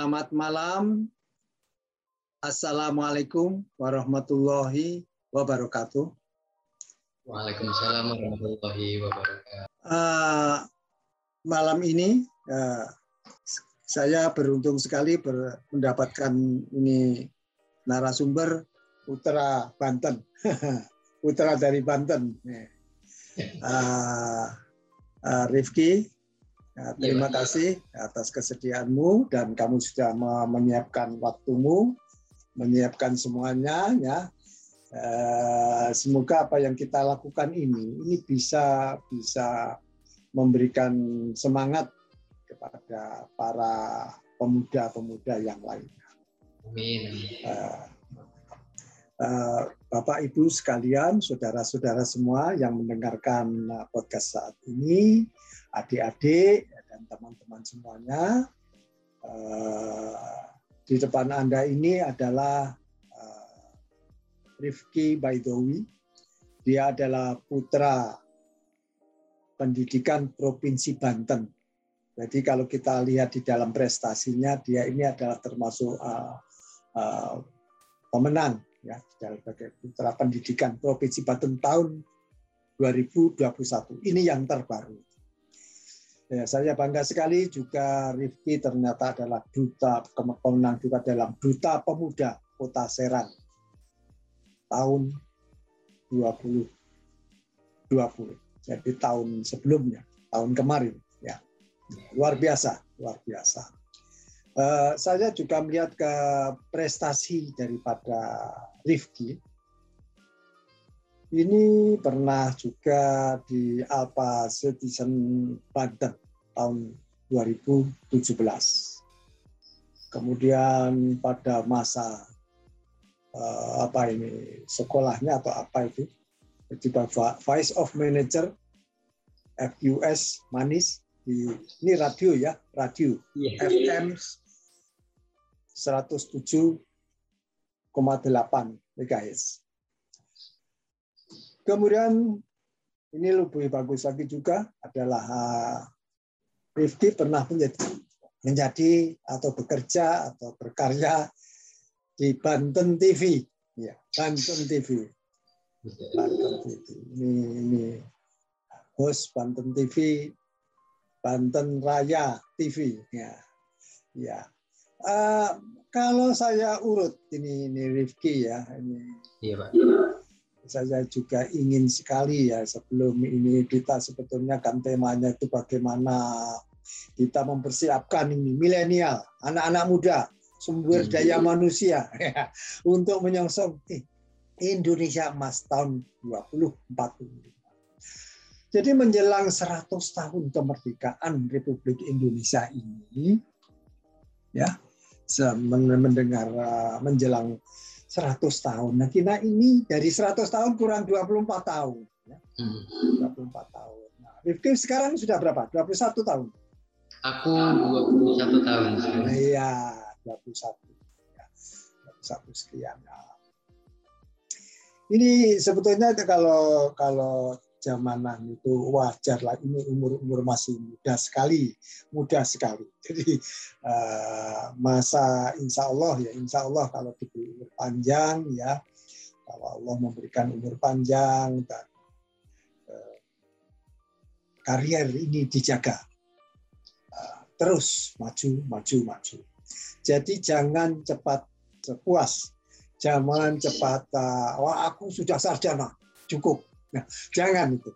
Selamat malam. Assalamualaikum warahmatullahi wabarakatuh. Waalaikumsalam warahmatullahi wabarakatuh. Uh, malam ini uh, saya beruntung sekali ber, mendapatkan ini narasumber putra Banten, putra dari Banten. Uh, uh, Rifki Ya, terima ya, kasih atas kesediaanmu dan kamu sudah menyiapkan waktumu, menyiapkan semuanya ya. Eh, semoga apa yang kita lakukan ini ini bisa bisa memberikan semangat kepada para pemuda-pemuda yang lainnya. Amin. Eh, eh, Bapak Ibu sekalian, saudara-saudara semua yang mendengarkan podcast saat ini, adik-adik dan teman-teman semuanya. Eh, di depan Anda ini adalah eh, Rifki Baidowi. Dia adalah putra pendidikan Provinsi Banten. Jadi kalau kita lihat di dalam prestasinya, dia ini adalah termasuk uh, uh, pemenang ya sebagai putra pendidikan Provinsi Banten tahun 2021. Ini yang terbaru. Ya, saya bangga sekali juga Rifki ternyata adalah duta pemenang juga dalam duta pemuda Kota Serang tahun 2020. Jadi tahun sebelumnya, tahun kemarin ya. Luar biasa, luar biasa. Uh, saya juga melihat ke prestasi daripada Rifki. Ini pernah juga di Alpha Citizen Banten tahun 2017. Kemudian pada masa uh, apa ini sekolahnya atau apa itu tiba Vice of Manager FUS Manis di ini radio ya radio yeah. FM 107,8 MHz. Kemudian ini lebih bagus lagi juga adalah uh, Rifki pernah menjadi menjadi atau bekerja atau berkarya di Banten TV, ya Banten TV, Banten TV. Ini, ini host Banten TV, Banten Raya TV, ya, ya. Uh, kalau saya urut ini ini Rifki ya, ini. Iya pak saya juga ingin sekali ya sebelum ini kita sebetulnya kan temanya itu bagaimana kita mempersiapkan ini milenial, anak-anak muda, sumber hmm. daya manusia ya, untuk menyongsong eh, Indonesia emas tahun 2045. Jadi menjelang 100 tahun kemerdekaan Republik Indonesia ini, ya, mendengar menjelang 100 tahun. Nah, kita ini dari 100 tahun kurang 24 tahun. Ya. Hmm. 24 tahun. Nah, Rifki sekarang sudah berapa? 21 tahun? Aku 21 tahun. Nah, iya, 21. Ya, 21 sekian. Nah. Ini sebetulnya kalau kalau zamanan itu wajar lah. Ini umur umur masih muda sekali muda sekali. Jadi uh, masa insya Allah ya insya Allah kalau diberi umur panjang ya kalau Allah memberikan umur panjang dan uh, karier ini dijaga uh, terus maju maju maju. Jadi jangan cepat sepuas jangan cepat wah aku sudah sarjana cukup Nah, jangan itu.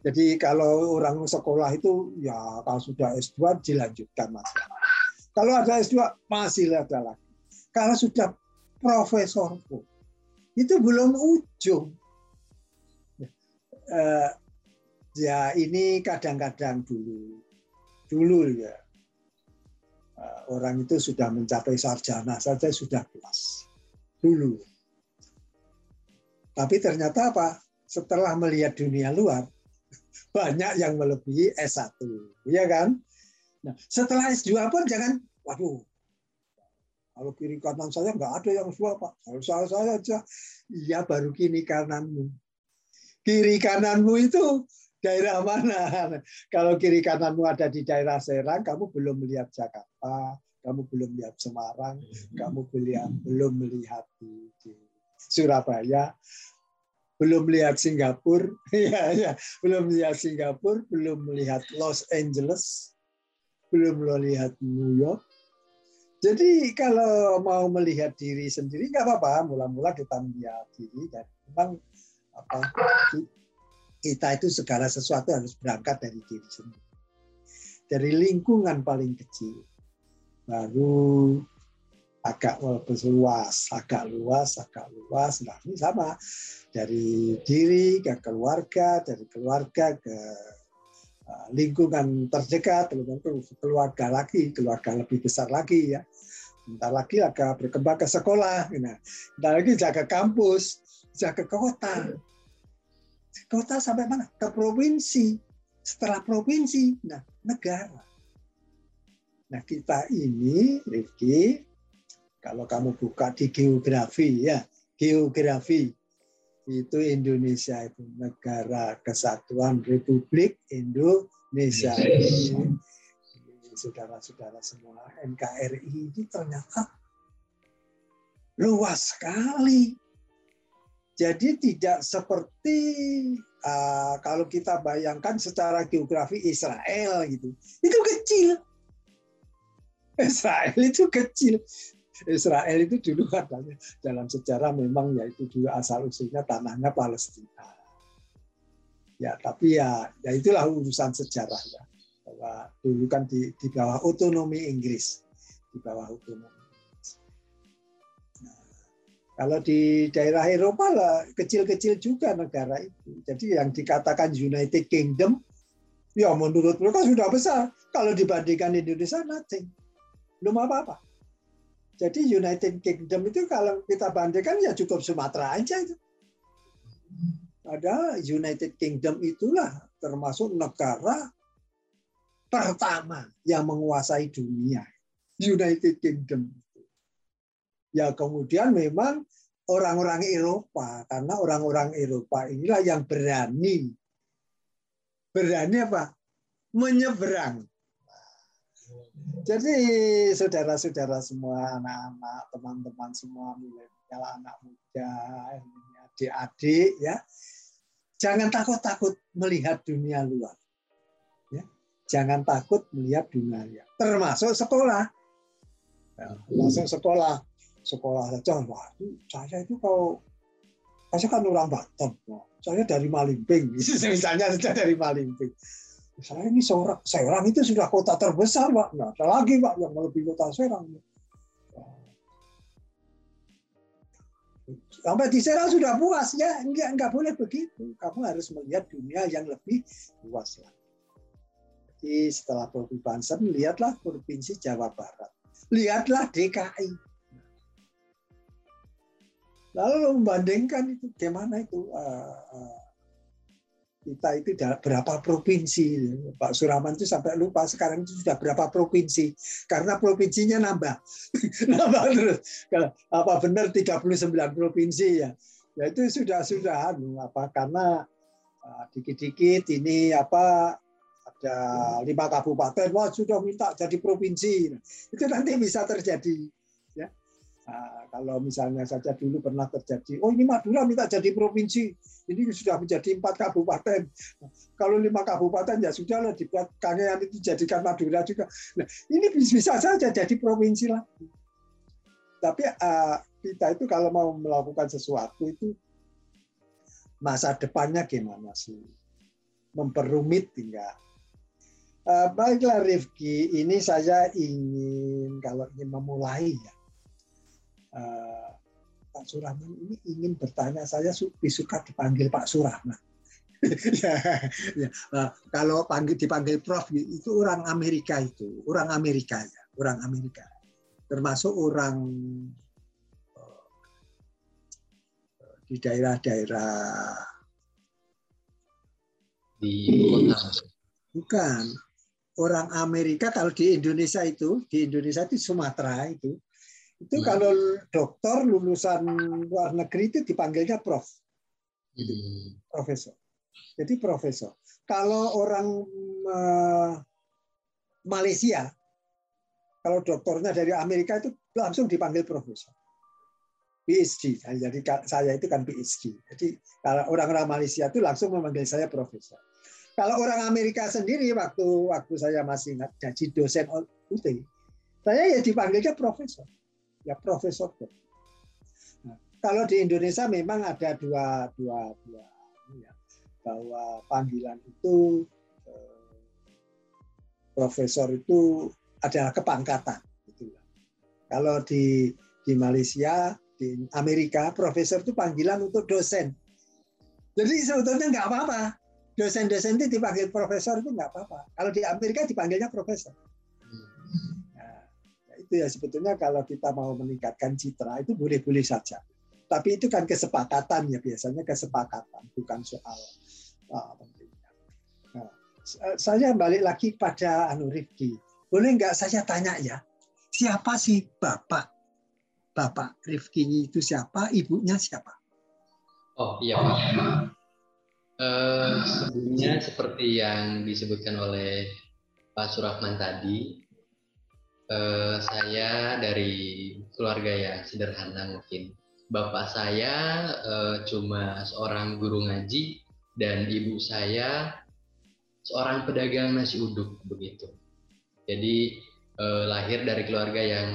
Jadi kalau orang sekolah itu ya kalau sudah S2 dilanjutkan mas. Kalau ada S2 masih ada lagi. Kalau sudah profesor pun itu belum ujung. Uh, ya ini kadang-kadang dulu dulu ya uh, orang itu sudah mencapai sarjana saja sudah kelas dulu. Tapi ternyata apa? Setelah melihat dunia luar, banyak yang melebihi S1. Iya kan? Nah, setelah S2 pun jangan, waduh, kalau kiri kanan saya nggak ada yang S2 Pak. Kalau saya, saya aja, iya baru kiri kananmu. Kiri kananmu itu daerah mana? Kalau kiri kananmu ada di daerah Serang, kamu belum melihat Jakarta, kamu belum lihat Semarang, kamu belum belum melihat di Surabaya, belum melihat Singapura, ya, ya, belum melihat Singapura, belum melihat Los Angeles, belum melihat New York. Jadi kalau mau melihat diri sendiri nggak apa-apa, mula-mula kita melihat diri dan memang apa kita itu segala sesuatu harus berangkat dari diri sendiri, dari lingkungan paling kecil, baru agak luas, agak luas, agak luas. Nah ini sama dari diri ke keluarga, dari keluarga ke uh, lingkungan terdekat, keluarga lagi, keluarga lebih besar lagi ya. Bentar lagi agak berkembang ke sekolah, nah, bentar lagi jaga kampus, jaga ke kota. Kota sampai mana? Ke provinsi. Setelah provinsi, nah negara. Nah kita ini, Rifki, kalau kamu buka di geografi ya, geografi itu Indonesia itu negara kesatuan Republik Indonesia. Saudara-saudara semua NKRI ini ternyata luas sekali. Jadi tidak seperti uh, kalau kita bayangkan secara geografi Israel gitu. Itu kecil. Israel itu kecil. Israel itu dulu katanya dalam sejarah memang yaitu dulu asal usulnya tanahnya Palestina. Ya, tapi ya, ya itulah urusan sejarah ya. Bahwa dulu kan di, di bawah otonomi Inggris, di bawah otonomi. Nah, kalau di daerah Eropa lah kecil-kecil juga negara itu. Jadi yang dikatakan United Kingdom, ya menurut mereka sudah besar. Kalau dibandingkan Indonesia, nothing. Belum apa-apa. Jadi United Kingdom itu kalau kita bandingkan ya cukup Sumatera aja itu. Ada United Kingdom itulah termasuk negara pertama yang menguasai dunia. United Kingdom. Ya kemudian memang orang-orang Eropa karena orang-orang Eropa inilah yang berani berani apa? menyeberang jadi saudara-saudara semua, anak-anak, teman-teman semua, milenial, anak muda, adik-adik, ya, jangan takut-takut melihat dunia luar. Ya. Jangan takut melihat dunia luar, termasuk sekolah. Ya, termasuk sekolah. Sekolah saja, wah, saya itu kalau saya kan orang Batam, saya dari Malimping, misalnya saja dari Malimping saya ini seorang Serang itu sudah kota terbesar, Pak. Nggak ada lagi, Pak, yang melebihi kota Serang. Sampai di Serang sudah puas, ya. Enggak, enggak boleh begitu. Kamu harus melihat dunia yang lebih luas lagi. Jadi setelah Provinsi Banten, lihatlah Provinsi Jawa Barat. Lihatlah DKI. Lalu membandingkan itu, gimana itu uh, uh, kita itu berapa provinsi. Pak Suraman itu sampai lupa sekarang itu sudah berapa provinsi. Karena provinsinya nambah. nambah terus. Apa benar 39 provinsi ya. Ya itu sudah sudah anu, apa karena ah, dikit-dikit ini apa ada lima kabupaten wah sudah minta jadi provinsi. Itu nanti bisa terjadi Nah, kalau misalnya saja dulu pernah terjadi, oh ini Madura minta jadi provinsi, ini sudah menjadi empat kabupaten. kalau lima kabupaten ya sudah lah dibuat kangean itu jadikan Madura juga. Nah, ini bisa saja jadi provinsi lagi. Tapi uh, kita itu kalau mau melakukan sesuatu itu masa depannya gimana sih? Memperumit tinggal. Uh, baiklah Rifki, ini saya ingin kalau ingin memulai ya uh, Pak Surahman ini ingin bertanya, saya lebih suka dipanggil Pak Surahman. ya, ya. Uh, kalau panggil dipanggil Prof itu orang Amerika itu, orang Amerika ya, orang Amerika, termasuk orang uh, di daerah-daerah di kota. Bukan orang Amerika kalau di Indonesia itu di Indonesia itu Sumatera itu itu hmm. kalau dokter lulusan luar negeri itu dipanggilnya prof. Gitu. Hmm. Profesor. Jadi profesor. Kalau orang uh, Malaysia kalau dokternya dari Amerika itu langsung dipanggil profesor. PhD. Jadi saya itu kan PhD. Jadi kalau orang-orang Malaysia itu langsung memanggil saya profesor. Kalau orang Amerika sendiri waktu waktu saya masih jadi dosen UT, saya ya dipanggilnya profesor. Ya profesor. Nah, kalau di Indonesia memang ada dua dua dua ya, bahwa panggilan itu eh, profesor itu adalah kepangkatan. Gitu Kalau di di Malaysia, di Amerika, profesor itu panggilan untuk dosen. Jadi sebetulnya nggak apa-apa. Dosen-dosen itu dipanggil profesor itu nggak apa-apa. Kalau di Amerika dipanggilnya profesor. Itu ya sebetulnya kalau kita mau meningkatkan citra itu boleh-boleh saja. Tapi itu kan kesepakatan ya biasanya kesepakatan bukan soal uh, Nah, saya balik lagi pada Anu Rifki boleh nggak saya tanya ya, siapa sih Bapak? Bapak Rifki itu siapa? Ibunya siapa? Oh iya Pak. Uh, sebelumnya seperti yang disebutkan oleh Pak Surahman tadi, uh, saya dari keluarga yang sederhana mungkin. Bapak saya uh, cuma seorang guru ngaji dan ibu saya seorang pedagang nasi uduk begitu. Jadi eh, lahir dari keluarga yang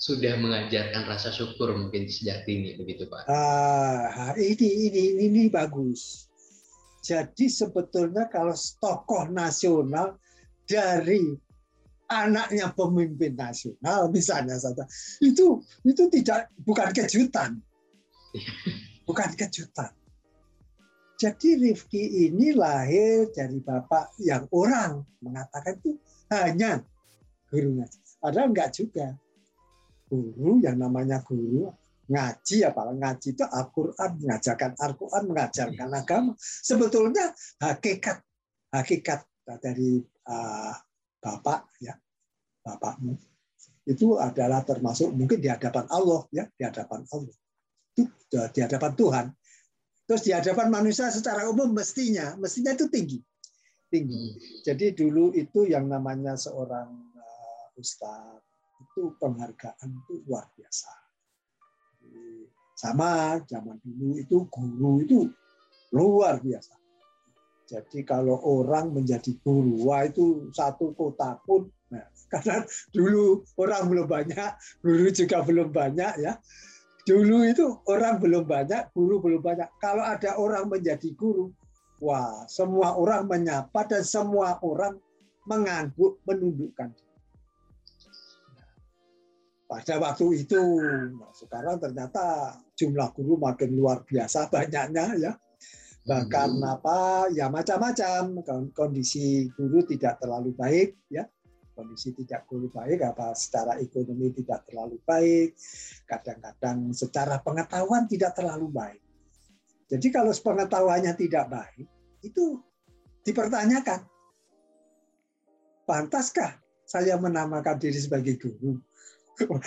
sudah mengajarkan rasa syukur mungkin sejak dini begitu Pak. Ah, ini ini ini bagus. Jadi sebetulnya kalau tokoh nasional dari anaknya pemimpin nasional misalnya saja itu itu tidak bukan kejutan. Bukan kejutan. Jadi Rifki ini lahir dari bapak yang orang mengatakan itu hanya guru ngaji. Padahal enggak juga. Guru yang namanya guru ngaji apalagi ngaji itu Al-Quran mengajarkan Al-Quran mengajarkan agama sebetulnya hakikat hakikat dari uh, bapak ya bapakmu itu adalah termasuk mungkin di hadapan Allah ya di hadapan Allah itu di hadapan Tuhan terus di hadapan manusia secara umum mestinya mestinya itu tinggi tinggi. Hmm. Jadi dulu itu yang namanya seorang uh, ustadz itu penghargaan itu luar biasa. Sama zaman dulu itu guru itu luar biasa. Jadi kalau orang menjadi guru, wah itu satu kota pun, nah, karena dulu orang belum banyak, guru juga belum banyak ya. Dulu itu orang belum banyak, guru belum banyak. Kalau ada orang menjadi guru, Wah, semua orang menyapa dan semua orang mengangguk, menundukkan. Pada waktu itu, nah sekarang ternyata jumlah guru makin luar biasa banyaknya ya. Bahkan hmm. apa ya macam-macam kondisi guru tidak terlalu baik ya kondisi tidak terlalu baik apa secara ekonomi tidak terlalu baik kadang-kadang secara pengetahuan tidak terlalu baik jadi kalau pengetahuannya tidak baik, itu dipertanyakan. Pantaskah saya menamakan diri sebagai guru?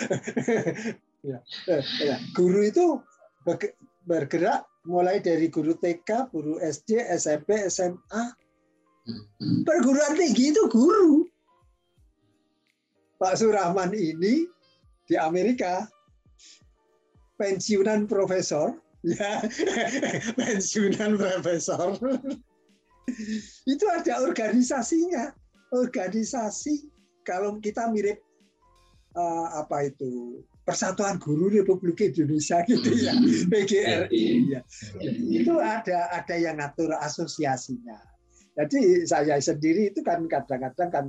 ya, ya. Guru itu bergerak mulai dari guru TK, guru SD, SMP, SMA. Perguruan tinggi itu guru. Pak Surahman ini di Amerika. Pensiunan profesor. Ya pensiunan profesor. Itu ada organisasinya. Organisasi kalau kita mirip uh, apa itu Persatuan Guru Republik Indonesia gitu ya PGRI ya itu ada ada yang ngatur asosiasinya jadi saya sendiri itu kan kadang-kadang kan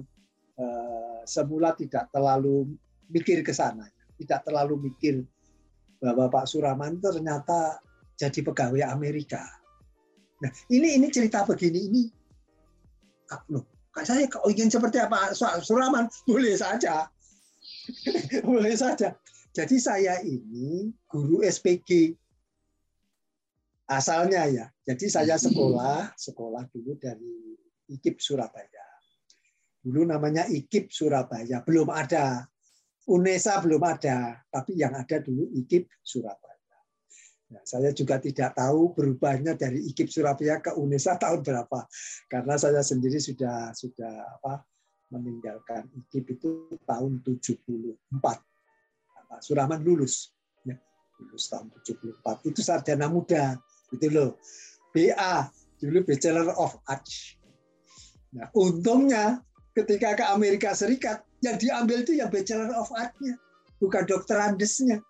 uh, semula tidak terlalu mikir ke sana tidak terlalu mikir bahwa Pak Suraman ternyata jadi pegawai Amerika. Nah, ini ini cerita begini ini loh, saya ingin seperti apa Suraman boleh saja. boleh saja. Jadi saya ini guru SPG asalnya ya. Jadi saya sekolah sekolah dulu dari IKIP Surabaya. Dulu namanya IKIP Surabaya, belum ada UNESA belum ada, tapi yang ada dulu IKIP Surabaya. Nah, saya juga tidak tahu berubahnya dari IKIP Surabaya ke UNESA tahun berapa, karena saya sendiri sudah sudah apa meninggalkan IKIP itu tahun 74. Pak Surahman lulus. Ya, lulus tahun 74. Itu sarjana muda. Gitu loh. BA, dulu Bachelor of Arts. Nah, untungnya ketika ke Amerika Serikat, yang diambil itu yang Bachelor of Arts-nya, bukan dokter Andesnya.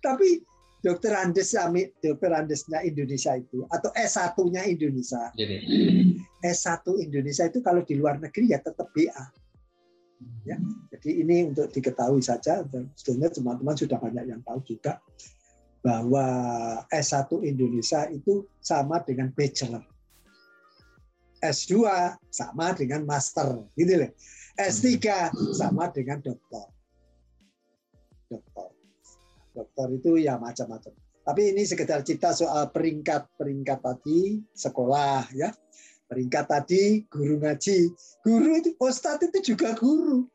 Tapi dokter Andes dokter Andesnya Indonesia itu atau S1-nya Indonesia. Jadi S1 Indonesia itu kalau di luar negeri ya tetap BA. Ya, jadi ini untuk diketahui saja dan sebetulnya teman-teman sudah banyak yang tahu juga bahwa S1 Indonesia itu sama dengan bachelor. S2 sama dengan master, gitu loh. S3 sama dengan doktor. Doktor. Dokter itu ya macam-macam. Tapi ini sekedar cerita soal peringkat-peringkat tadi sekolah ya. Peringkat tadi guru ngaji. Guru itu ustadz itu juga guru.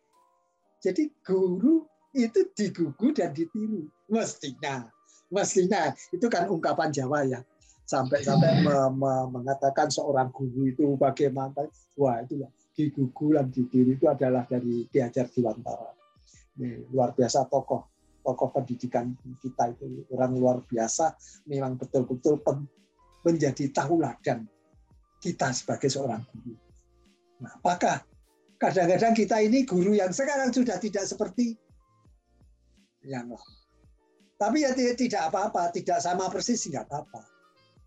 Jadi guru itu digugu dan ditiru. Mestinya. Mestinya. Itu kan ungkapan Jawa ya sampai-sampai me me mengatakan seorang guru itu bagaimana wah itulah digugu dan ditiru itu adalah dari diajar Diwantara ini luar biasa tokoh tokoh pendidikan kita itu orang luar biasa memang betul-betul menjadi tauladan kita sebagai seorang guru. Nah apakah kadang-kadang kita ini guru yang sekarang sudah tidak seperti yang lama tapi ya tidak apa-apa tidak sama persis nggak apa-apa.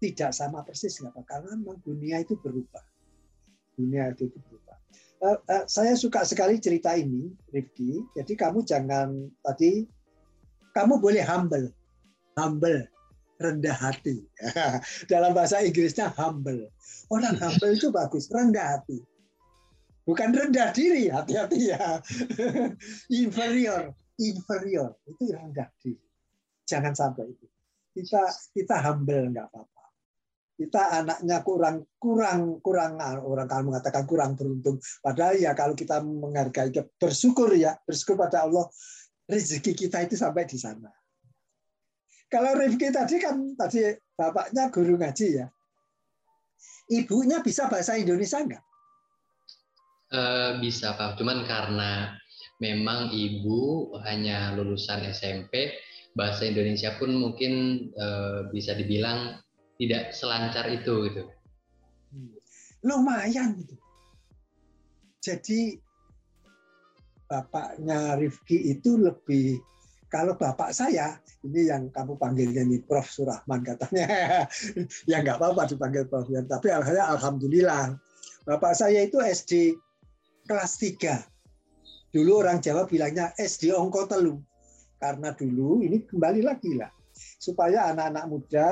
Tidak sama persis nggak apa karena memang dunia itu berubah. Dunia itu, itu berubah. Uh, uh, saya suka sekali cerita ini Rifki. Jadi kamu jangan tadi kamu boleh humble. Humble rendah hati. Dalam bahasa Inggrisnya humble. Orang humble itu bagus rendah hati. Bukan rendah diri hati-hati ya. Inferior inferior. Itu rendah diri. Jangan sampai itu. Kita kita humble nggak apa-apa. Kita anaknya kurang kurang kurang orang kalau mengatakan kurang beruntung. Padahal ya kalau kita menghargai bersyukur ya bersyukur pada Allah rezeki kita itu sampai di sana kalau Rifki tadi kan tadi bapaknya guru ngaji ya ibunya bisa bahasa Indonesia enggak uh, bisa pak cuman karena memang ibu hanya lulusan SMP bahasa Indonesia pun mungkin uh, bisa dibilang tidak selancar itu gitu. Lumayan gitu. Jadi bapaknya Rifki itu lebih kalau bapak saya ini yang kamu panggilnya ini Prof. Surahman katanya. Ya nggak apa-apa dipanggil Prof. Ya tapi alhamdulillah bapak saya itu SD kelas 3 dulu orang Jawa bilangnya SD ongko telu. Karena dulu ini kembali lagi lah. Supaya anak-anak muda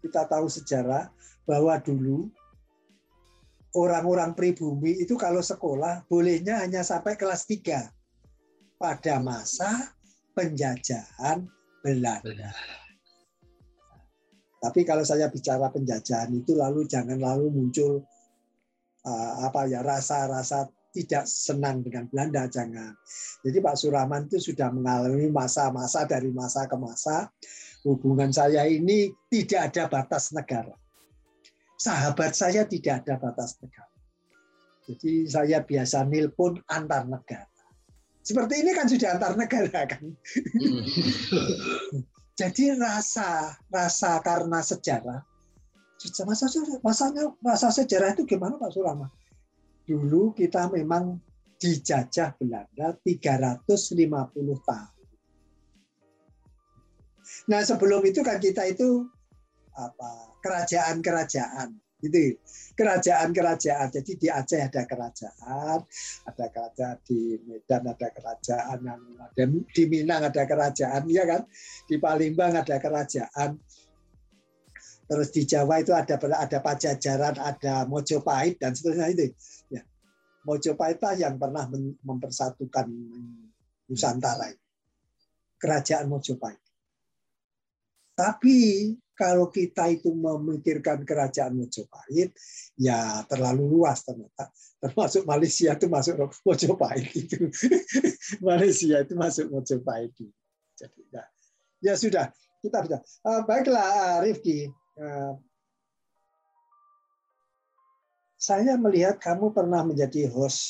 kita tahu sejarah bahwa dulu orang-orang pribumi itu kalau sekolah bolehnya hanya sampai kelas 3 pada masa penjajahan Belanda. Tapi kalau saya bicara penjajahan itu lalu jangan lalu muncul uh, apa ya rasa-rasa tidak senang dengan Belanda jangan. Jadi Pak Surahman itu sudah mengalami masa-masa dari masa ke masa hubungan saya ini tidak ada batas negara. Sahabat saya tidak ada batas negara. Jadi saya biasa nilpun antar negara. Seperti ini kan sudah antar negara kan. Jadi rasa rasa karena sejarah masa masanya masa sejarah itu gimana Pak Surama? Dulu kita memang dijajah Belanda 350 tahun. Nah sebelum itu kan kita itu apa kerajaan-kerajaan gitu. Kerajaan-kerajaan. Jadi di Aceh ada kerajaan ada kerajaan di Medan ada kerajaan yang ada di Minang ada kerajaan ya kan? Di Palembang ada kerajaan. Terus di Jawa itu ada ada Pajajaran ada Mojopahit dan seterusnya itu. Ya. Mojopahit yang pernah mempersatukan Nusantara kerajaan Mojopahit. Tapi kalau kita itu memikirkan kerajaan Mojopahit, ya terlalu luas ternyata. Termasuk Malaysia itu masuk Mojopahit itu. Malaysia itu masuk Mojopahit. Jadi ya, ya sudah kita sudah. Uh, baiklah uh, Rifki. Uh, saya melihat kamu pernah menjadi host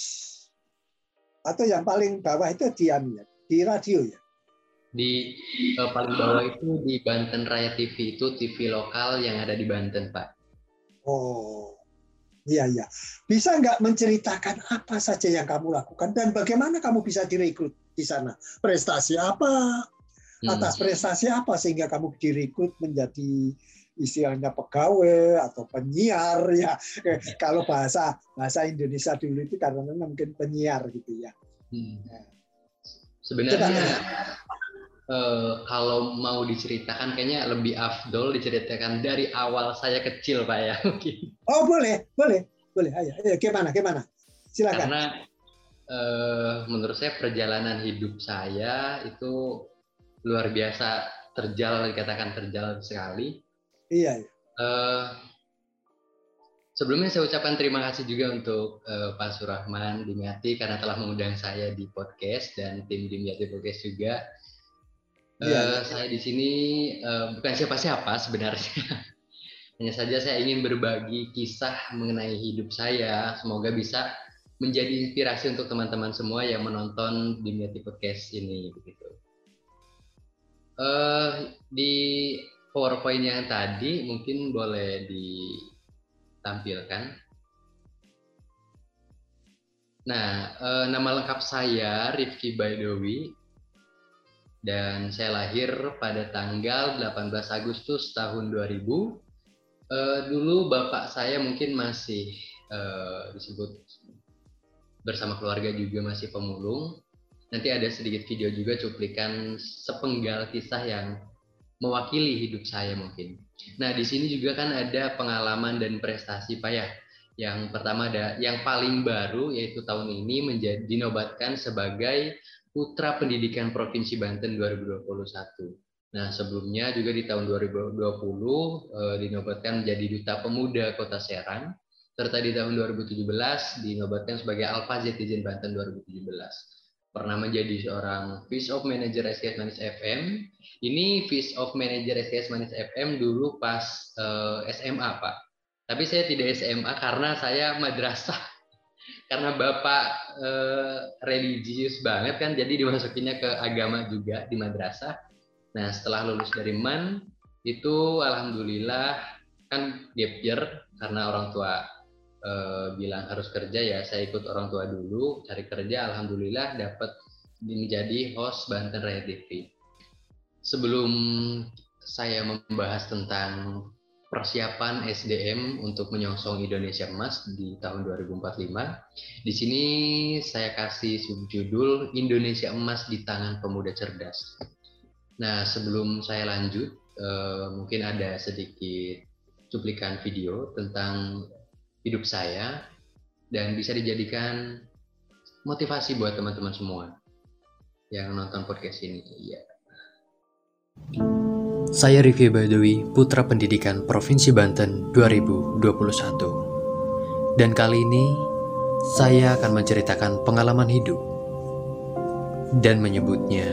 Atau yang paling bawah itu di ya, di radio ya? Di uh, paling bawah itu di Banten Raya TV itu TV lokal yang ada di Banten, Pak. Oh, iya iya. Bisa nggak menceritakan apa saja yang kamu lakukan dan bagaimana kamu bisa direkrut di sana? Prestasi apa? Hmm. Atas prestasi apa sehingga kamu direkrut menjadi istilahnya pegawai atau penyiar ya kalau bahasa bahasa Indonesia dulu itu karena mungkin penyiar gitu ya. Hmm. Ya. Sebenarnya uh, kalau mau diceritakan kayaknya lebih afdol diceritakan dari awal saya kecil pak ya mungkin. Oh boleh boleh boleh ayo, ayo gimana gimana silakan. Karena uh, menurut saya perjalanan hidup saya itu luar biasa terjal dikatakan terjal sekali Iya. Uh, sebelumnya saya ucapkan terima kasih juga untuk uh, Pak Surahman Dimyati karena telah mengundang saya di podcast dan tim Dimyati Podcast juga. Uh, iya. Saya di sini uh, bukan siapa-siapa sebenarnya. Hanya saja saya ingin berbagi kisah mengenai hidup saya. Semoga bisa menjadi inspirasi untuk teman-teman semua yang menonton Dimyati Podcast ini begitu. Uh, di PowerPoint yang tadi mungkin boleh ditampilkan. Nah, eh, nama lengkap saya Rifki Baidowi dan saya lahir pada tanggal 18 Agustus tahun 2000. Eh, dulu bapak saya mungkin masih eh, disebut bersama keluarga juga masih pemulung. Nanti ada sedikit video juga cuplikan sepenggal kisah yang mewakili hidup saya mungkin. Nah, di sini juga kan ada pengalaman dan prestasi Pak ya. Yang pertama ada yang paling baru yaitu tahun ini menjadi dinobatkan sebagai Putra Pendidikan Provinsi Banten 2021. Nah, sebelumnya juga di tahun 2020 eh, dinobatkan menjadi Duta Pemuda Kota Serang serta di tahun 2017 dinobatkan sebagai Alpha Zetizen Banten 2017 pernah menjadi seorang Fish of Manager SKS Manis FM. Ini Fish of Manager SKS Manis FM dulu pas eh, SMA, Pak. Tapi saya tidak SMA karena saya madrasah. Karena Bapak uh, religius banget kan, jadi dimasukinnya ke agama juga di madrasah. Nah, setelah lulus dari MAN, itu alhamdulillah kan gap year karena orang tua uh, bilang harus kerja ya saya ikut orang tua dulu cari kerja alhamdulillah dapat menjadi host Banten Raya TV. Sebelum saya membahas tentang persiapan SDM untuk menyongsong Indonesia Emas di tahun 2045. Di sini saya kasih subjudul Indonesia Emas di tangan pemuda cerdas. Nah, sebelum saya lanjut, eh, mungkin ada sedikit cuplikan video tentang hidup saya dan bisa dijadikan motivasi buat teman-teman semua yang nonton podcast ini. Iya. Saya Rifki Badawi, Putra Pendidikan Provinsi Banten 2021. Dan kali ini saya akan menceritakan pengalaman hidup dan menyebutnya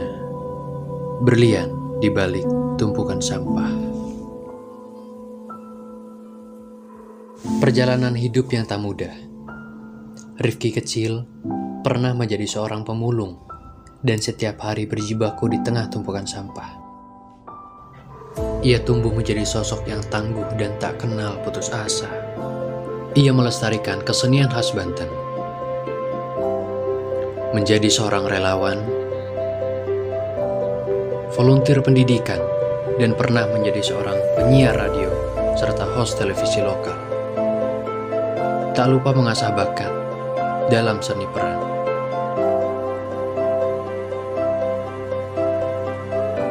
berlian di balik tumpukan sampah. Perjalanan hidup yang tak mudah. Rifki kecil pernah menjadi seorang pemulung dan setiap hari berjibaku di tengah tumpukan sampah. Ia tumbuh menjadi sosok yang tangguh dan tak kenal putus asa. Ia melestarikan kesenian khas Banten. Menjadi seorang relawan, volunteer pendidikan, dan pernah menjadi seorang penyiar radio serta host televisi lokal tak lupa mengasah bakat dalam seni peran.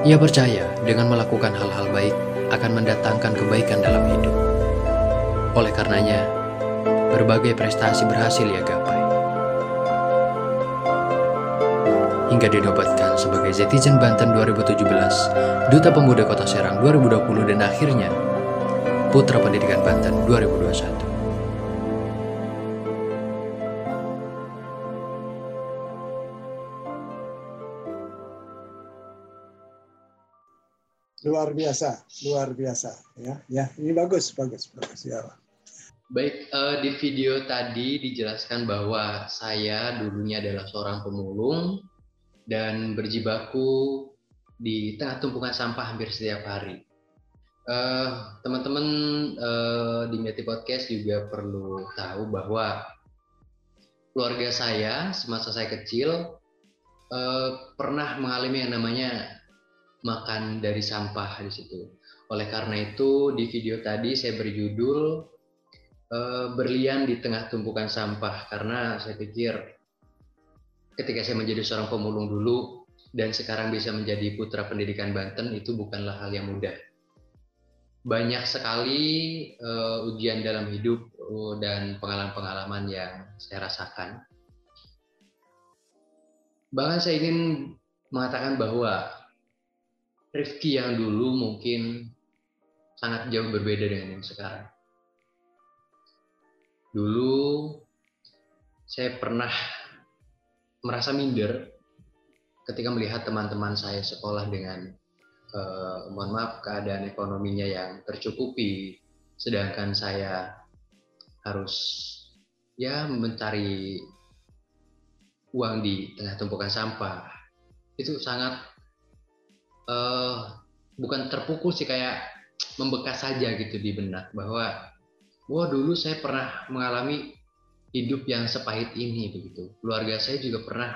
Ia percaya dengan melakukan hal-hal baik akan mendatangkan kebaikan dalam hidup. Oleh karenanya, berbagai prestasi berhasil ia gapai. Hingga dinobatkan sebagai Zetizen Banten 2017, Duta Pemuda Kota Serang 2020 dan akhirnya Putra Pendidikan Banten 2021. Luar biasa luar biasa ya ya ini bagus bagus bagus ya Baik, uh, di video tadi dijelaskan bahwa saya dulunya adalah seorang pemulung dan berjibaku di tengah tumpukan sampah hampir setiap hari. Uh, teman-teman uh, di Meti Podcast juga perlu tahu bahwa keluarga saya semasa saya kecil uh, pernah mengalami yang namanya makan dari sampah di situ. Oleh karena itu di video tadi saya berjudul uh, berlian di tengah tumpukan sampah karena saya pikir ketika saya menjadi seorang pemulung dulu dan sekarang bisa menjadi putra pendidikan Banten itu bukanlah hal yang mudah. Banyak sekali uh, ujian dalam hidup uh, dan pengalaman-pengalaman yang saya rasakan. Bahkan saya ingin mengatakan bahwa Rifki yang dulu mungkin sangat jauh berbeda dengan yang sekarang. Dulu saya pernah merasa minder ketika melihat teman-teman saya sekolah dengan eh, mohon maaf keadaan ekonominya yang tercukupi, sedangkan saya harus ya mencari uang di tengah tumpukan sampah itu sangat uh, bukan terpukul sih kayak membekas saja gitu di benak bahwa wah dulu saya pernah mengalami hidup yang sepahit ini begitu. Keluarga saya juga pernah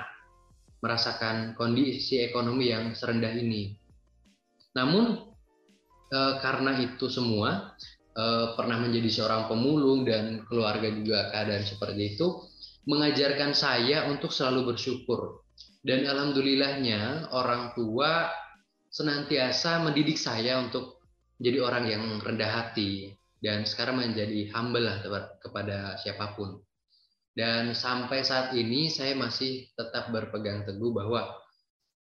merasakan kondisi ekonomi yang serendah ini. Namun e, karena itu semua e, pernah menjadi seorang pemulung dan keluarga juga keadaan seperti itu mengajarkan saya untuk selalu bersyukur. Dan alhamdulillahnya orang tua senantiasa mendidik saya untuk menjadi orang yang rendah hati, dan sekarang menjadi humble lah kepada siapa pun. Dan sampai saat ini saya masih tetap berpegang teguh bahwa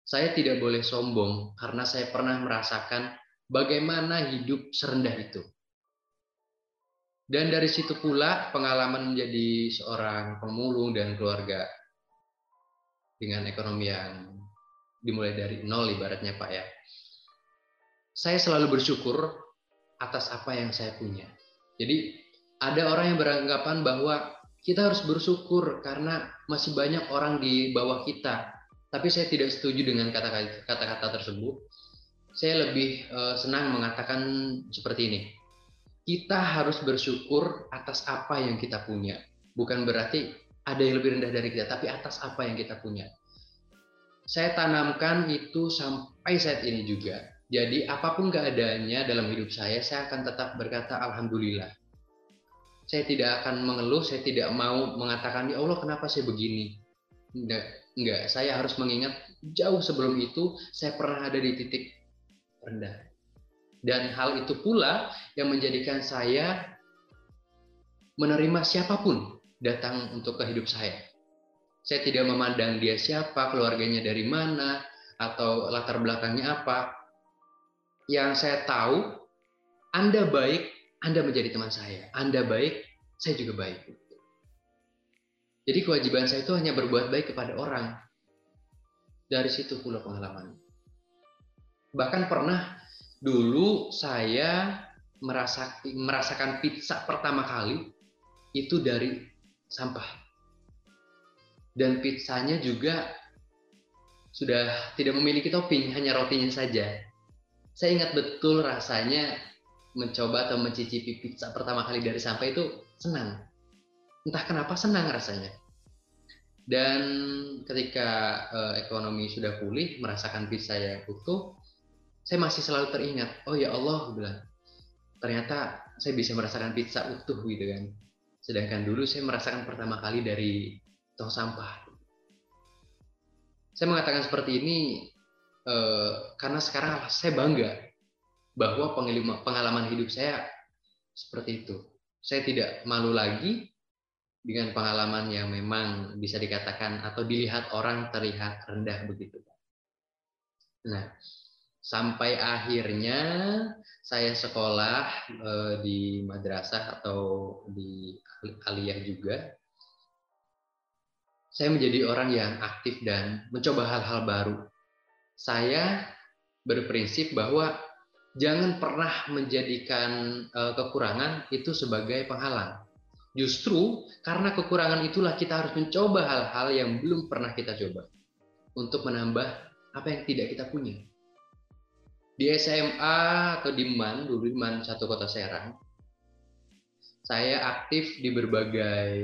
saya tidak boleh sombong karena saya pernah merasakan bagaimana hidup serendah itu. Dan dari situ pula pengalaman menjadi seorang pemulung dan keluarga dengan ekonomi yang dimulai dari nol ibaratnya Pak ya. Saya selalu bersyukur atas apa yang saya punya. Jadi ada orang yang beranggapan bahwa kita harus bersyukur karena masih banyak orang di bawah kita. Tapi saya tidak setuju dengan kata-kata tersebut. Saya lebih uh, senang mengatakan seperti ini. Kita harus bersyukur atas apa yang kita punya. Bukan berarti ada yang lebih rendah dari kita, tapi atas apa yang kita punya. Saya tanamkan itu sampai saat ini juga jadi apa pun keadaannya dalam hidup saya, saya akan tetap berkata Alhamdulillah. Saya tidak akan mengeluh, saya tidak mau mengatakan, ya Allah kenapa saya begini. Enggak, enggak. Saya harus mengingat jauh sebelum itu, saya pernah ada di titik rendah. Dan hal itu pula yang menjadikan saya menerima siapa pun datang untuk ke hidup saya. Saya tidak memandang dia siapa, keluarganya dari mana, atau latar belakangnya apa yang saya tahu Anda baik, Anda menjadi teman saya. Anda baik, saya juga baik. Jadi kewajiban saya itu hanya berbuat baik kepada orang. Dari situ pula pengalaman. Bahkan pernah dulu saya merasa, merasakan pizza pertama kali itu dari sampah. Dan pizzanya juga sudah tidak memiliki topping, hanya rotinya saja saya ingat betul rasanya mencoba atau mencicipi pizza pertama kali dari sampah itu senang. Entah kenapa senang rasanya. Dan ketika uh, ekonomi sudah pulih, merasakan pizza yang utuh, saya masih selalu teringat, oh ya Allah, bilang, ternyata saya bisa merasakan pizza utuh gitu kan. Sedangkan dulu saya merasakan pertama kali dari tong sampah. Saya mengatakan seperti ini Eh, karena sekarang saya bangga bahwa pengalaman hidup saya seperti itu. Saya tidak malu lagi dengan pengalaman yang memang bisa dikatakan atau dilihat orang terlihat rendah begitu. Nah, sampai akhirnya saya sekolah eh, di madrasah atau di aliyah juga. Saya menjadi orang yang aktif dan mencoba hal-hal baru saya berprinsip bahwa jangan pernah menjadikan uh, kekurangan itu sebagai penghalang. Justru karena kekurangan itulah kita harus mencoba hal-hal yang belum pernah kita coba untuk menambah apa yang tidak kita punya. Di SMA atau di MAN, dulu di MAN satu kota Serang, saya aktif di berbagai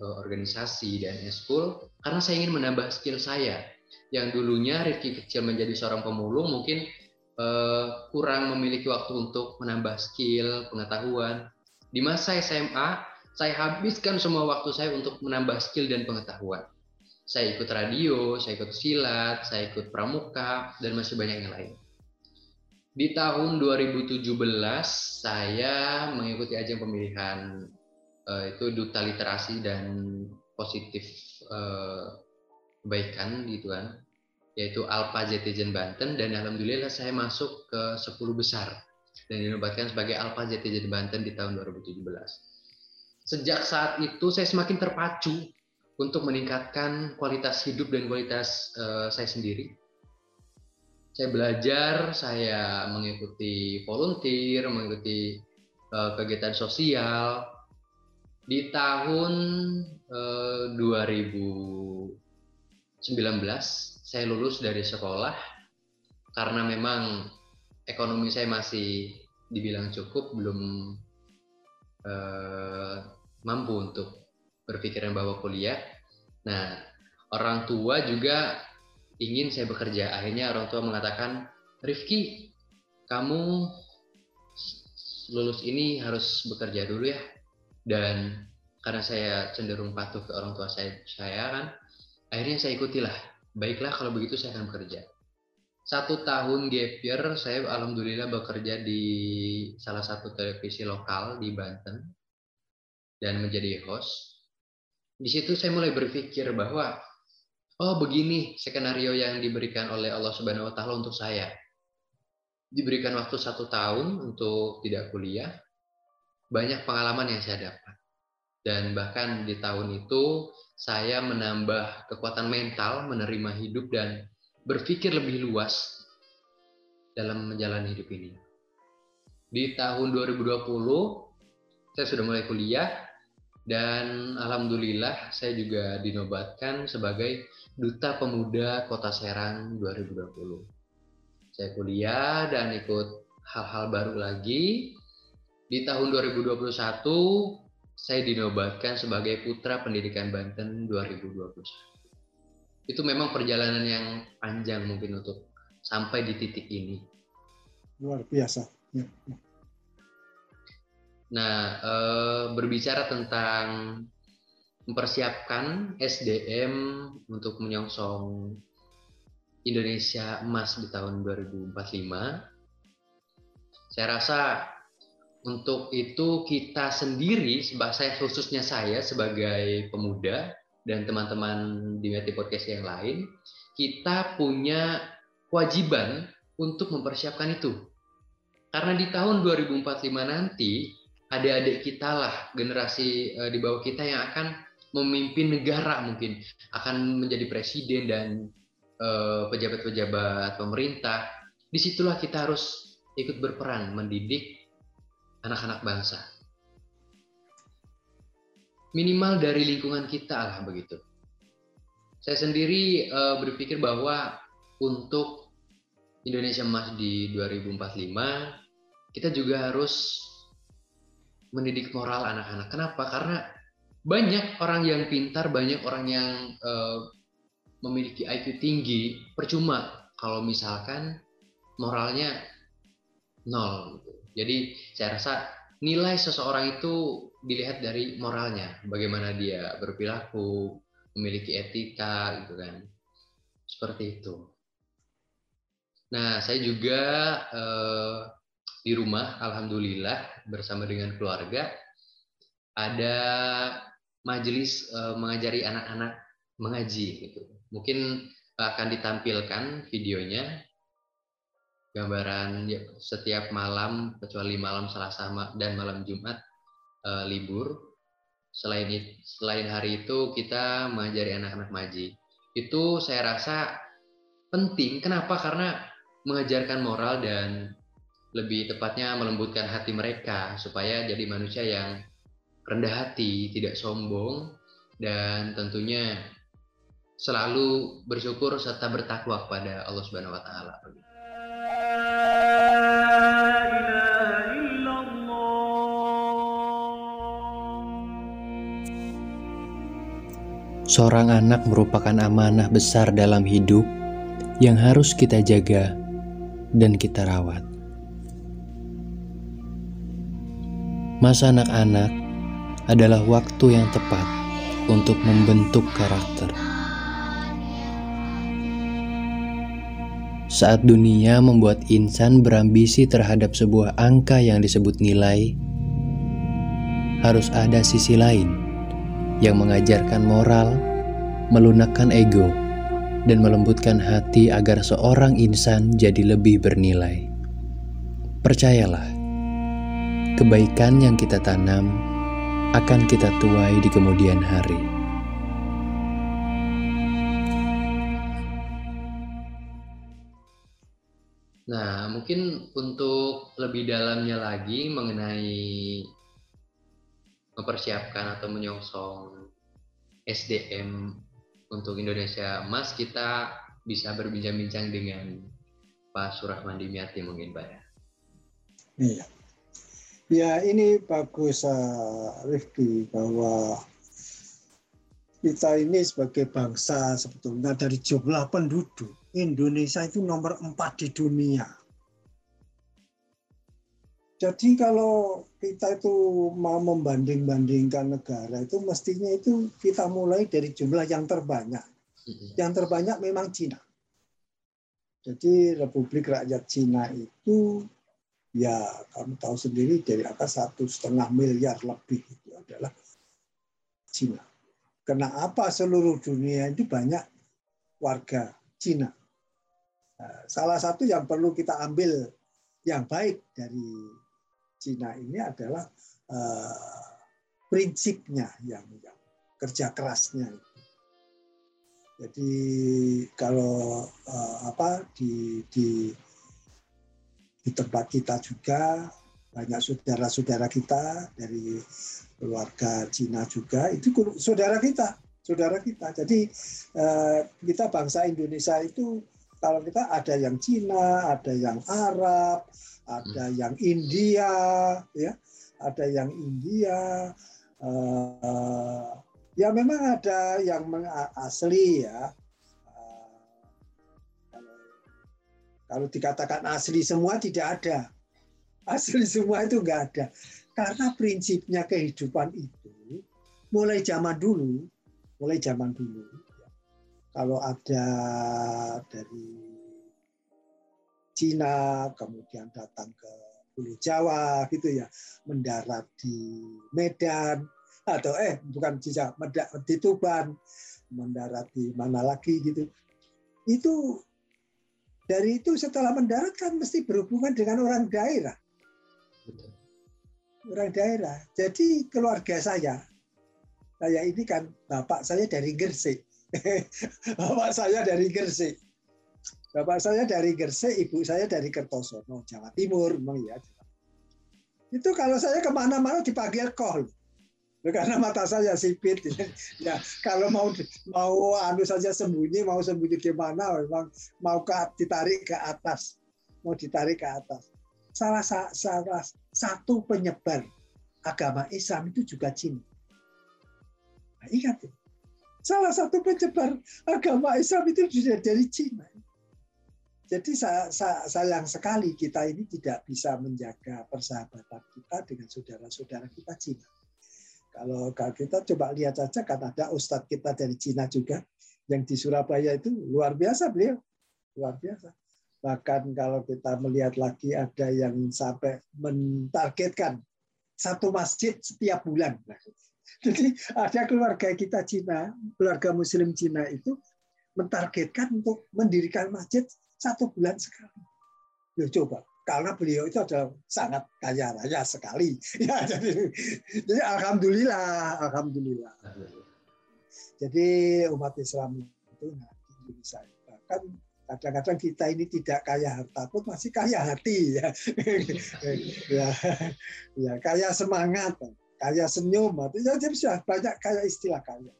uh, organisasi dan eskul karena saya ingin menambah skill saya. Yang dulunya Rifki kecil menjadi seorang pemulung mungkin uh, kurang memiliki waktu untuk menambah skill, pengetahuan. Di masa SMA, saya habiskan semua waktu saya untuk menambah skill dan pengetahuan. Saya ikut radio, saya ikut silat, saya ikut pramuka, dan masih banyak yang lain. Di tahun 2017 saya mengikuti ajang pemilihan uh, itu duta literasi dan positif uh, kebaikan gitu kan, yaitu Alpa Jetizen Banten dan alhamdulillah saya masuk ke 10 besar dan dinobatkan sebagai Alpa Jetizen Banten di tahun 2017 sejak saat itu saya semakin terpacu untuk meningkatkan kualitas hidup dan kualitas uh, saya sendiri. Saya belajar, saya mengikuti volunteer, mengikuti uh, kegiatan sosial. Di tahun uh, eh, 2019 saya lulus dari sekolah karena memang ekonomi saya masih dibilang cukup, belum uh, mampu untuk berpikiran bahwa kuliah. Nah, orang tua juga ingin saya bekerja. Akhirnya orang tua mengatakan, Rifki, kamu lulus ini harus bekerja dulu ya. Dan karena saya cenderung patuh ke orang tua saya, saya kan, akhirnya saya ikutilah. Baiklah kalau begitu saya akan bekerja. Satu tahun gap year, saya alhamdulillah bekerja di salah satu televisi lokal di Banten dan menjadi host. Di situ saya mulai berpikir bahwa oh begini skenario yang diberikan oleh Allah Subhanahu Wa Taala untuk saya. Diberikan waktu satu tahun untuk tidak kuliah, banyak pengalaman yang saya dapat. Dan bahkan di tahun itu saya menambah kekuatan mental menerima hidup dan berpikir lebih luas dalam menjalani hidup ini. Di tahun 2020 saya sudah mulai kuliah dan alhamdulillah saya juga dinobatkan sebagai duta pemuda Kota Serang 2020. Saya kuliah dan ikut hal-hal baru lagi. Di tahun 2021 saya dinobatkan sebagai Putra Pendidikan Banten 2021 itu memang perjalanan yang panjang mungkin untuk sampai di titik ini. Luar biasa. Ya. Nah, e, berbicara tentang mempersiapkan SDM untuk menyongsong Indonesia emas di tahun 2045, saya rasa untuk itu kita sendiri, saya khususnya saya sebagai pemuda, dan teman-teman di Meti Podcast yang lain, kita punya kewajiban untuk mempersiapkan itu. Karena di tahun 2045 nanti, adik-adik kita lah, generasi uh, di bawah kita yang akan memimpin negara mungkin, akan menjadi presiden dan uh, pejabat-pejabat pemerintah. Di situlah kita harus ikut berperan mendidik anak-anak bangsa minimal dari lingkungan kita lah begitu. Saya sendiri uh, berpikir bahwa untuk Indonesia Emas di 2045 kita juga harus mendidik moral anak-anak. Kenapa? Karena banyak orang yang pintar, banyak orang yang uh, memiliki IQ tinggi, percuma kalau misalkan moralnya nol. Gitu. Jadi saya rasa nilai seseorang itu dilihat dari moralnya, bagaimana dia berperilaku, memiliki etika gitu kan. Seperti itu. Nah, saya juga eh, di rumah alhamdulillah bersama dengan keluarga ada majelis eh, mengajari anak-anak mengaji gitu. Mungkin akan ditampilkan videonya gambaran ya, setiap malam kecuali malam Selasa dan malam Jumat uh, libur. Selain selain hari itu kita mengajari anak-anak maji. Itu saya rasa penting. Kenapa? Karena mengajarkan moral dan lebih tepatnya melembutkan hati mereka supaya jadi manusia yang rendah hati, tidak sombong, dan tentunya selalu bersyukur serta bertakwa kepada Allah Subhanahu wa taala. Seorang anak merupakan amanah besar dalam hidup yang harus kita jaga dan kita rawat. Masa anak-anak adalah waktu yang tepat untuk membentuk karakter. Saat dunia membuat insan berambisi terhadap sebuah angka yang disebut nilai, harus ada sisi lain yang mengajarkan moral, melunakkan ego, dan melembutkan hati agar seorang insan jadi lebih bernilai. Percayalah kebaikan yang kita tanam akan kita tuai di kemudian hari. Nah, mungkin untuk lebih dalamnya lagi mengenai mempersiapkan atau menyongsong SDM untuk Indonesia Emas, kita bisa berbincang-bincang dengan Pak Surahman Dimyati mungkin Pak ya. Iya. Ya ini bagus uh, Rifki bahwa kita ini sebagai bangsa sebetulnya dari jumlah penduduk Indonesia itu nomor empat di dunia. Jadi kalau kita itu mau membanding-bandingkan negara itu mestinya itu kita mulai dari jumlah yang terbanyak. Yang terbanyak memang Cina. Jadi Republik Rakyat Cina itu ya kamu tahu sendiri dari angka satu setengah miliar lebih itu adalah Cina. Kenapa seluruh dunia itu banyak warga Cina? Nah, salah satu yang perlu kita ambil yang baik dari Cina ini adalah uh, prinsipnya yang, kerja kerasnya. Jadi kalau uh, apa di, di di tempat kita juga banyak saudara-saudara kita dari keluarga Cina juga. Itu saudara kita saudara kita. Jadi eh, kita bangsa Indonesia itu kalau kita ada yang Cina ada yang Arab ada hmm. yang India ya ada yang India eh, ya memang ada yang asli ya Kalau dikatakan asli semua tidak ada. Asli semua itu enggak ada. Karena prinsipnya kehidupan itu mulai zaman dulu, mulai zaman dulu. Kalau ada dari Cina kemudian datang ke Pulau Jawa gitu ya, mendarat di Medan atau eh bukan Cica, di Tuban, mendarat di mana lagi gitu. Itu dari itu setelah mendarat kan mesti berhubungan dengan orang daerah. Orang daerah. Jadi keluarga saya, saya ini kan bapak saya dari Gresik. bapak saya dari Gresik. Bapak saya dari Gresik, ibu saya dari Kertosono, Jawa Timur. Memang ya. Itu kalau saya ke mana-mana dipanggil kol karena mata saya sipit. Ya kalau mau mau anu saja sembunyi mau sembunyi di mana memang mau ke ditarik ke atas. Mau ditarik ke atas. Salah, salah satu penyebar agama Islam itu juga Cina nah, ingat ya. Salah satu penyebar agama Islam itu sudah dari Cina jadi sayang sekali kita ini tidak bisa menjaga persahabatan kita dengan saudara-saudara kita Cina kalau kita coba lihat saja kan ada ustadz kita dari Cina juga yang di Surabaya itu luar biasa beliau, luar biasa. Bahkan kalau kita melihat lagi ada yang sampai mentargetkan satu masjid setiap bulan. Jadi ada keluarga kita Cina, keluarga Muslim Cina itu mentargetkan untuk mendirikan masjid satu bulan sekali. Yo coba, karena beliau itu adalah sangat kaya raya sekali. Ya, jadi, jadi alhamdulillah, alhamdulillah. Jadi umat Islam itu nah, bisa bahkan kadang-kadang kita ini tidak kaya harta pun masih kaya hati ya. ya, ya kaya semangat, kaya senyum, ya dia sudah banyak kayak istilah kaya.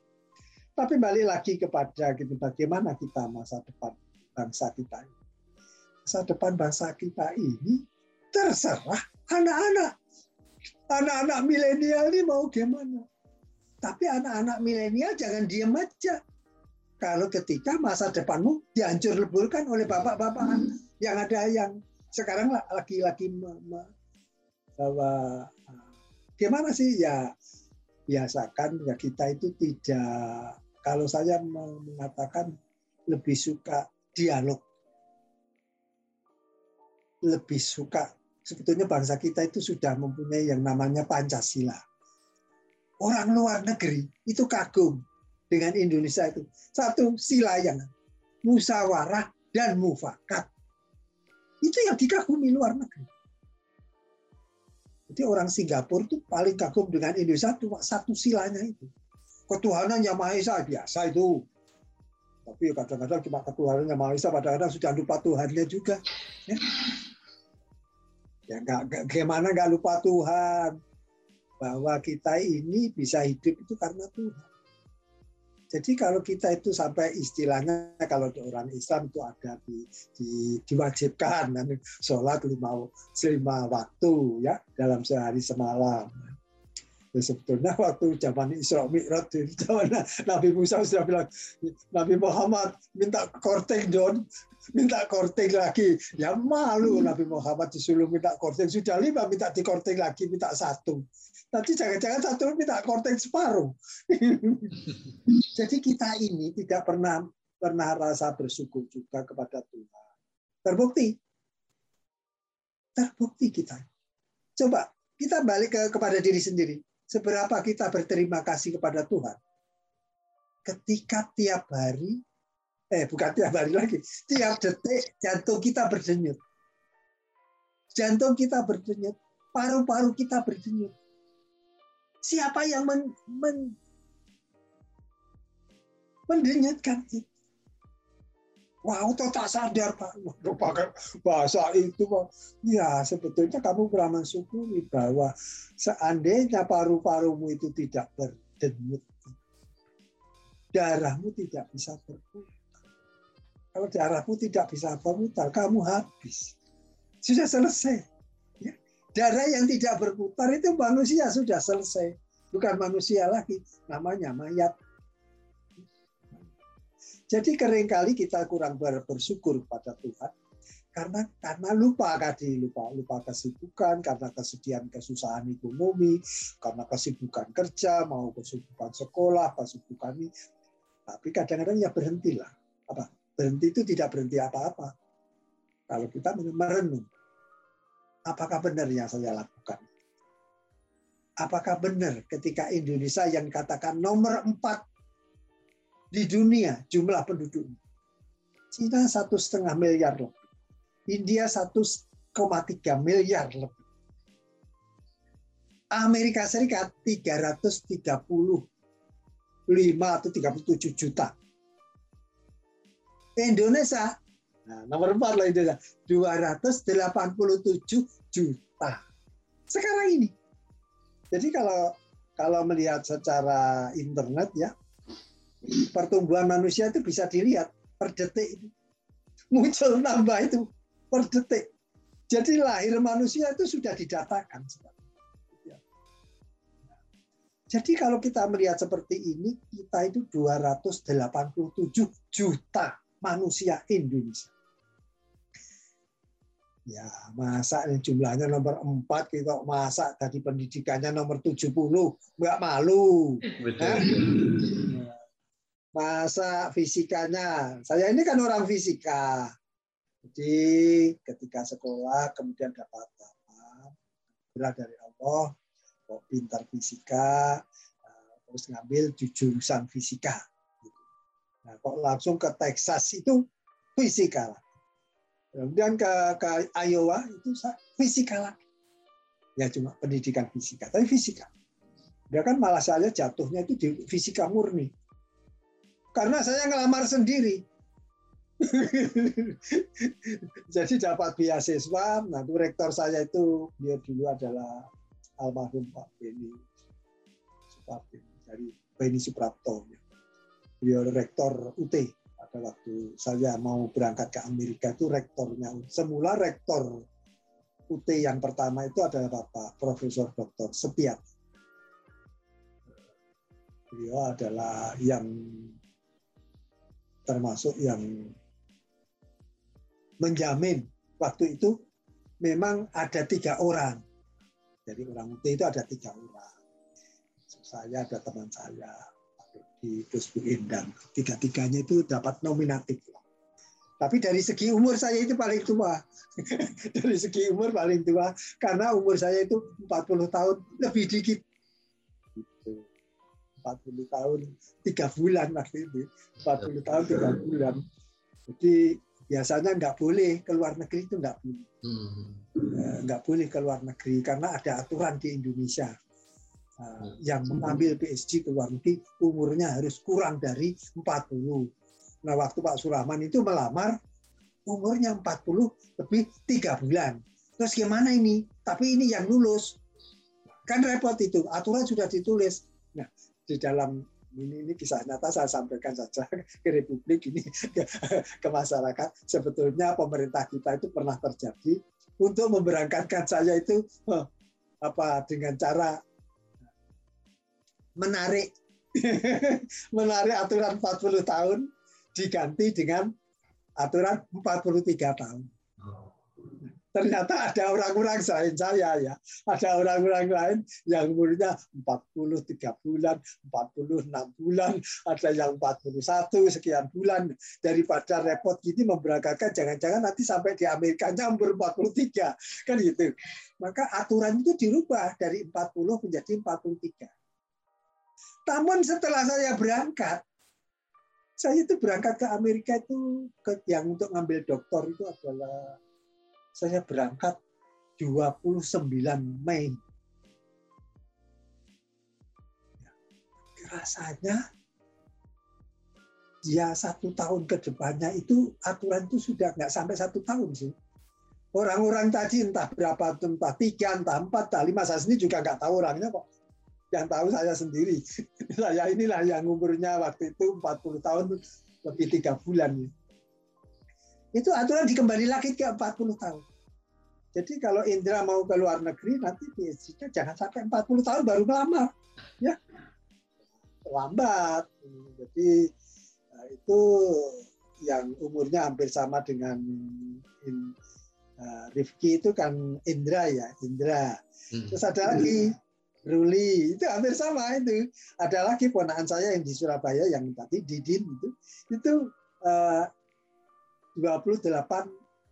Tapi balik lagi kepada gitu, bagaimana kita masa depan bangsa kita ini. Masa depan bangsa kita ini terserah anak-anak. Anak-anak milenial ini mau gimana? Tapi anak-anak milenial jangan diam aja. Kalau ketika masa depanmu dihancur leburkan oleh bapak-bapak yang ada yang sekarang lagi-lagi bahwa gimana sih ya biasakan ya kita itu tidak kalau saya mengatakan lebih suka dialog lebih suka sebetulnya bangsa kita itu sudah mempunyai yang namanya Pancasila. Orang luar negeri itu kagum dengan Indonesia itu. Satu, sila yang musyawarah dan mufakat. Itu yang dikagumi luar negeri. Jadi orang Singapura itu paling kagum dengan Indonesia cuma satu silanya itu. Ketuhanan yang Maha Esa biasa itu. Tapi kadang-kadang cuma ketuhanan yang Maha Esa, kadang-kadang sudah lupa Tuhannya juga. Ya, ya gak, gimana nggak lupa Tuhan bahwa kita ini bisa hidup itu karena Tuhan. Jadi kalau kita itu sampai istilahnya kalau orang Islam itu ada di, di, diwajibkan dan sholat lima, lima waktu ya dalam sehari semalam. Ya, sebetulnya waktu zaman Isra Mi'raj di zaman Nabi Musa sudah bilang Nabi Muhammad minta korting don minta korting lagi ya malu Nabi Muhammad disuruh minta korting sudah lima minta dikorting lagi minta satu Nanti jangan-jangan satu minta korting separuh. Jadi kita ini tidak pernah pernah rasa bersyukur juga kepada Tuhan. Terbukti. Terbukti kita. Coba kita balik ke, kepada diri sendiri. Seberapa kita berterima kasih kepada Tuhan. Ketika tiap hari, eh bukan tiap hari lagi, tiap detik jantung kita berdenyut. Jantung kita berdenyut, paru-paru kita berdenyut Siapa yang men, men, mendenyutkan itu? Wow, toh tak sadar Pak. Pakai bahasa itu Pak. Ya, sebetulnya kamu pernah mensyukuri bahwa seandainya paru-parumu itu tidak berdenyut, darahmu tidak bisa berputar. Kalau darahmu tidak bisa berputar, kamu habis. Sudah selesai. Darah yang tidak berputar itu manusia sudah selesai. Bukan manusia lagi, namanya mayat. Jadi sering kali kita kurang bersyukur kepada Tuhan karena karena lupa tadi lupa lupa kesibukan karena kesedihan kesusahan ekonomi karena kesibukan kerja mau kesibukan sekolah kesibukan ini. Tapi kadang-kadang ya berhentilah. Apa? Berhenti itu tidak berhenti apa-apa. Kalau kita merenung apakah benar yang saya lakukan? Apakah benar ketika Indonesia yang katakan nomor empat di dunia jumlah penduduk? Cina satu setengah miliar lebih. India satu koma tiga miliar lebih. Amerika Serikat 335 atau 37 juta. Indonesia Nah, nomor empat lah itu 287 juta. Sekarang ini. Jadi kalau kalau melihat secara internet ya, pertumbuhan manusia itu bisa dilihat per detik itu. Muncul nambah itu per detik. Jadi lahir manusia itu sudah didatakan. Jadi kalau kita melihat seperti ini, kita itu 287 juta manusia Indonesia. Ya, masa ini jumlahnya nomor 4 kita masa tadi pendidikannya nomor 70, nggak malu. Betul. Masa fisikanya, saya ini kan orang fisika. Jadi ketika sekolah kemudian dapat apa? Berat dari Allah, kok pintar fisika, eh, terus ngambil jurusan fisika. Nah, kok langsung ke Texas itu fisika. Kemudian ke, ke Iowa itu fisika. Ya cuma pendidikan fisika, tapi fisika. Dia kan malah saya jatuhnya itu di fisika murni. Karena saya ngelamar sendiri. Jadi dapat beasiswa, nah itu rektor saya itu dia dulu adalah almarhum Pak Beni dari Beni Suprapto. Beliau rektor UT pada waktu saya mau berangkat ke Amerika itu rektornya. Semula rektor UT yang pertama itu adalah Bapak Profesor Dr. Sepiat. Beliau adalah yang termasuk yang menjamin waktu itu memang ada tiga orang. Jadi orang UT itu ada tiga orang. Saya ada teman saya, di Gus Bu. Tiga-tiganya itu dapat nominatif. Tapi dari segi umur saya itu paling tua. dari segi umur paling tua. Karena umur saya itu 40 tahun lebih dikit. 40 gitu. tahun, tiga bulan waktu itu. 40 tahun, tiga bulan. Jadi biasanya nggak boleh keluar negeri itu nggak boleh. Hmm. Eh, nggak boleh keluar negeri karena ada aturan di Indonesia. Uh, yang mengambil PSG ke luar negeri umurnya harus kurang dari 40 Nah, waktu Pak Surahman itu melamar, umurnya 40 lebih tiga bulan. Terus gimana ini? Tapi ini yang lulus. Kan repot itu. Aturan sudah ditulis. Nah, di dalam ini, ini kisah nyata saya sampaikan saja ke Republik ini ke, ke masyarakat. Sebetulnya pemerintah kita itu pernah terjadi untuk memberangkatkan saya itu oh, apa dengan cara menarik menarik aturan 40 tahun diganti dengan aturan 43 tahun. Ternyata ada orang-orang selain saya ya. Ada orang-orang lain yang umurnya 40, 3 bulan, 46 bulan, ada yang 41 sekian bulan. Daripada repot gini memberangkatkan, jangan-jangan nanti sampai di Amerika umur 43. Kan gitu. Maka aturan itu dirubah dari 40 menjadi 43. Namun setelah saya berangkat, saya itu berangkat ke Amerika itu yang untuk ngambil doktor itu adalah saya berangkat 29 Mei. Rasanya ya satu tahun ke depannya itu aturan itu sudah nggak sampai satu tahun sih. Orang-orang tadi entah berapa, entah tiga, entah empat, entah lima, saya sendiri juga nggak tahu orangnya kok yang tahu saya sendiri. saya inilah yang umurnya waktu itu 40 tahun lebih tiga bulan. Itu aturan dikembali lagi ke 40 tahun. Jadi kalau Indra mau ke luar negeri nanti phd jangan sampai 40 tahun baru melamar. Ya. Lambat. Jadi nah, itu yang umurnya hampir sama dengan uh, Rifki itu kan Indra ya, Indra. Hmm. Terus ada lagi Ruli itu hampir sama itu. Ada lagi ponakan saya yang di Surabaya yang tadi Didin itu itu uh, 28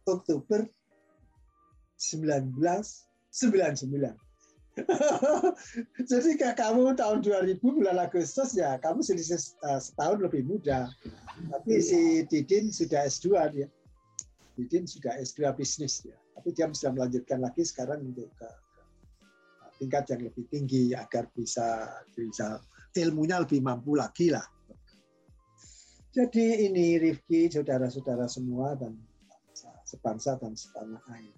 Oktober 1999. Jadi kayak kamu tahun 2000 bulan Agustus ya kamu selisih uh, setahun lebih muda. Tapi si Didin sudah S2 dia. Didin sudah S2 bisnis ya. Tapi dia sudah melanjutkan lagi sekarang untuk ke tingkat yang lebih tinggi agar bisa bisa ilmunya lebih mampu lagi lah. Jadi ini Rifki, saudara-saudara semua dan sebangsa dan setanah air.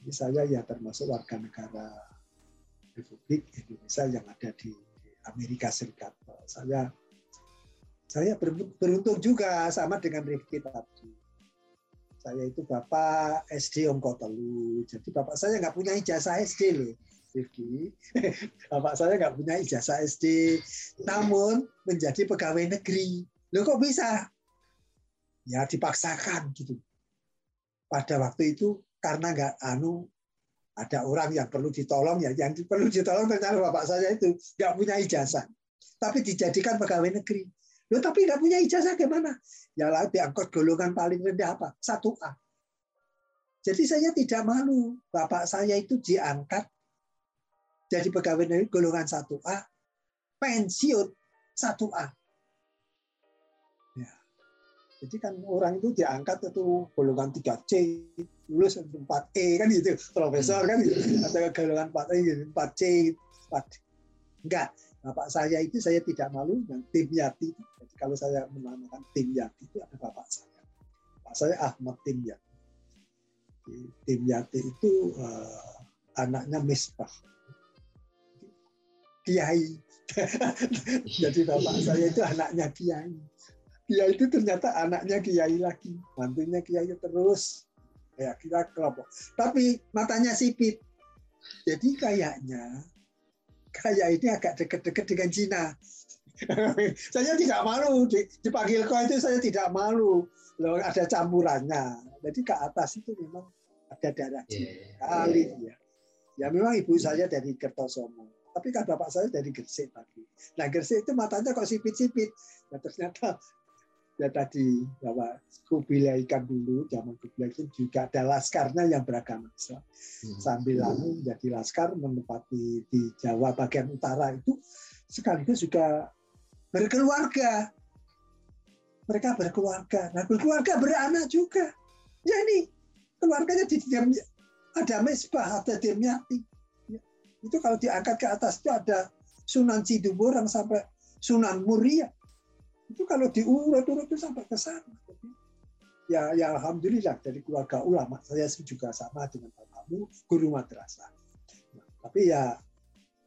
Ini saya ya termasuk warga negara Republik Indonesia yang ada di Amerika Serikat. Saya saya beruntung juga sama dengan Rifki tadi. Saya itu bapak SD Ongkotelu. Jadi bapak saya nggak punya ijazah SD loh. Rifki, bapak saya nggak punya ijazah SD, namun menjadi pegawai negeri. Loh kok bisa? Ya dipaksakan gitu. Pada waktu itu karena nggak anu ada orang yang perlu ditolong ya, yang perlu ditolong ternyata bapak saya itu nggak punya ijazah, tapi dijadikan pegawai negeri. Loh tapi nggak punya ijazah gimana? Ya lah diangkut golongan paling rendah apa? Satu A. Jadi saya tidak malu. Bapak saya itu diangkat jadi pegawai negeri golongan 1A, pensiun 1A. Jadi kan orang itu diangkat itu golongan 3C, lulus 4E kan gitu, profesor kan gitu, atau golongan 4E gitu, 4C, 4. Enggak, bapak saya itu saya tidak malu dengan tim Yati. Jadi kalau saya menamakan tim Yati itu ada bapak saya. Bapak saya Ahmad Tim Yati. Tim Yati itu uh, anaknya Misbah kiai Jadi bapak saya itu anaknya kiai. Kiai itu ternyata anaknya kiai lagi, mantunya kiai terus. Ya kita kelompok. Tapi matanya sipit. Jadi kayaknya kayak ini agak dekat-dekat dengan Cina. saya tidak malu dipanggil kau itu saya tidak malu. Loh, ada campurannya. Jadi ke atas itu memang ada darah Cina yeah. kali ya. Ya memang ibu saya dari Kertosomo tapi kan bapak saya dari Gresik tadi. Nah Gresik itu matanya kok sipit-sipit. Nah ternyata ya tadi bahwa Kubilai kan dulu zaman Kubilai itu juga ada laskarnya yang beragama Islam. Hmm. Sambil lalu menjadi laskar menempati di Jawa bagian utara itu sekaligus juga berkeluarga. Mereka berkeluarga. Nah berkeluarga beranak juga. Ya ini keluarganya di ada mesbah, ada demyati itu kalau diangkat ke atas itu ada Sunan Ciduburang sampai Sunan Muria. Itu kalau diurut-urut itu sampai ke sana. Ya, ya alhamdulillah dari keluarga ulama saya juga sama dengan bapakmu guru madrasah. Nah, tapi ya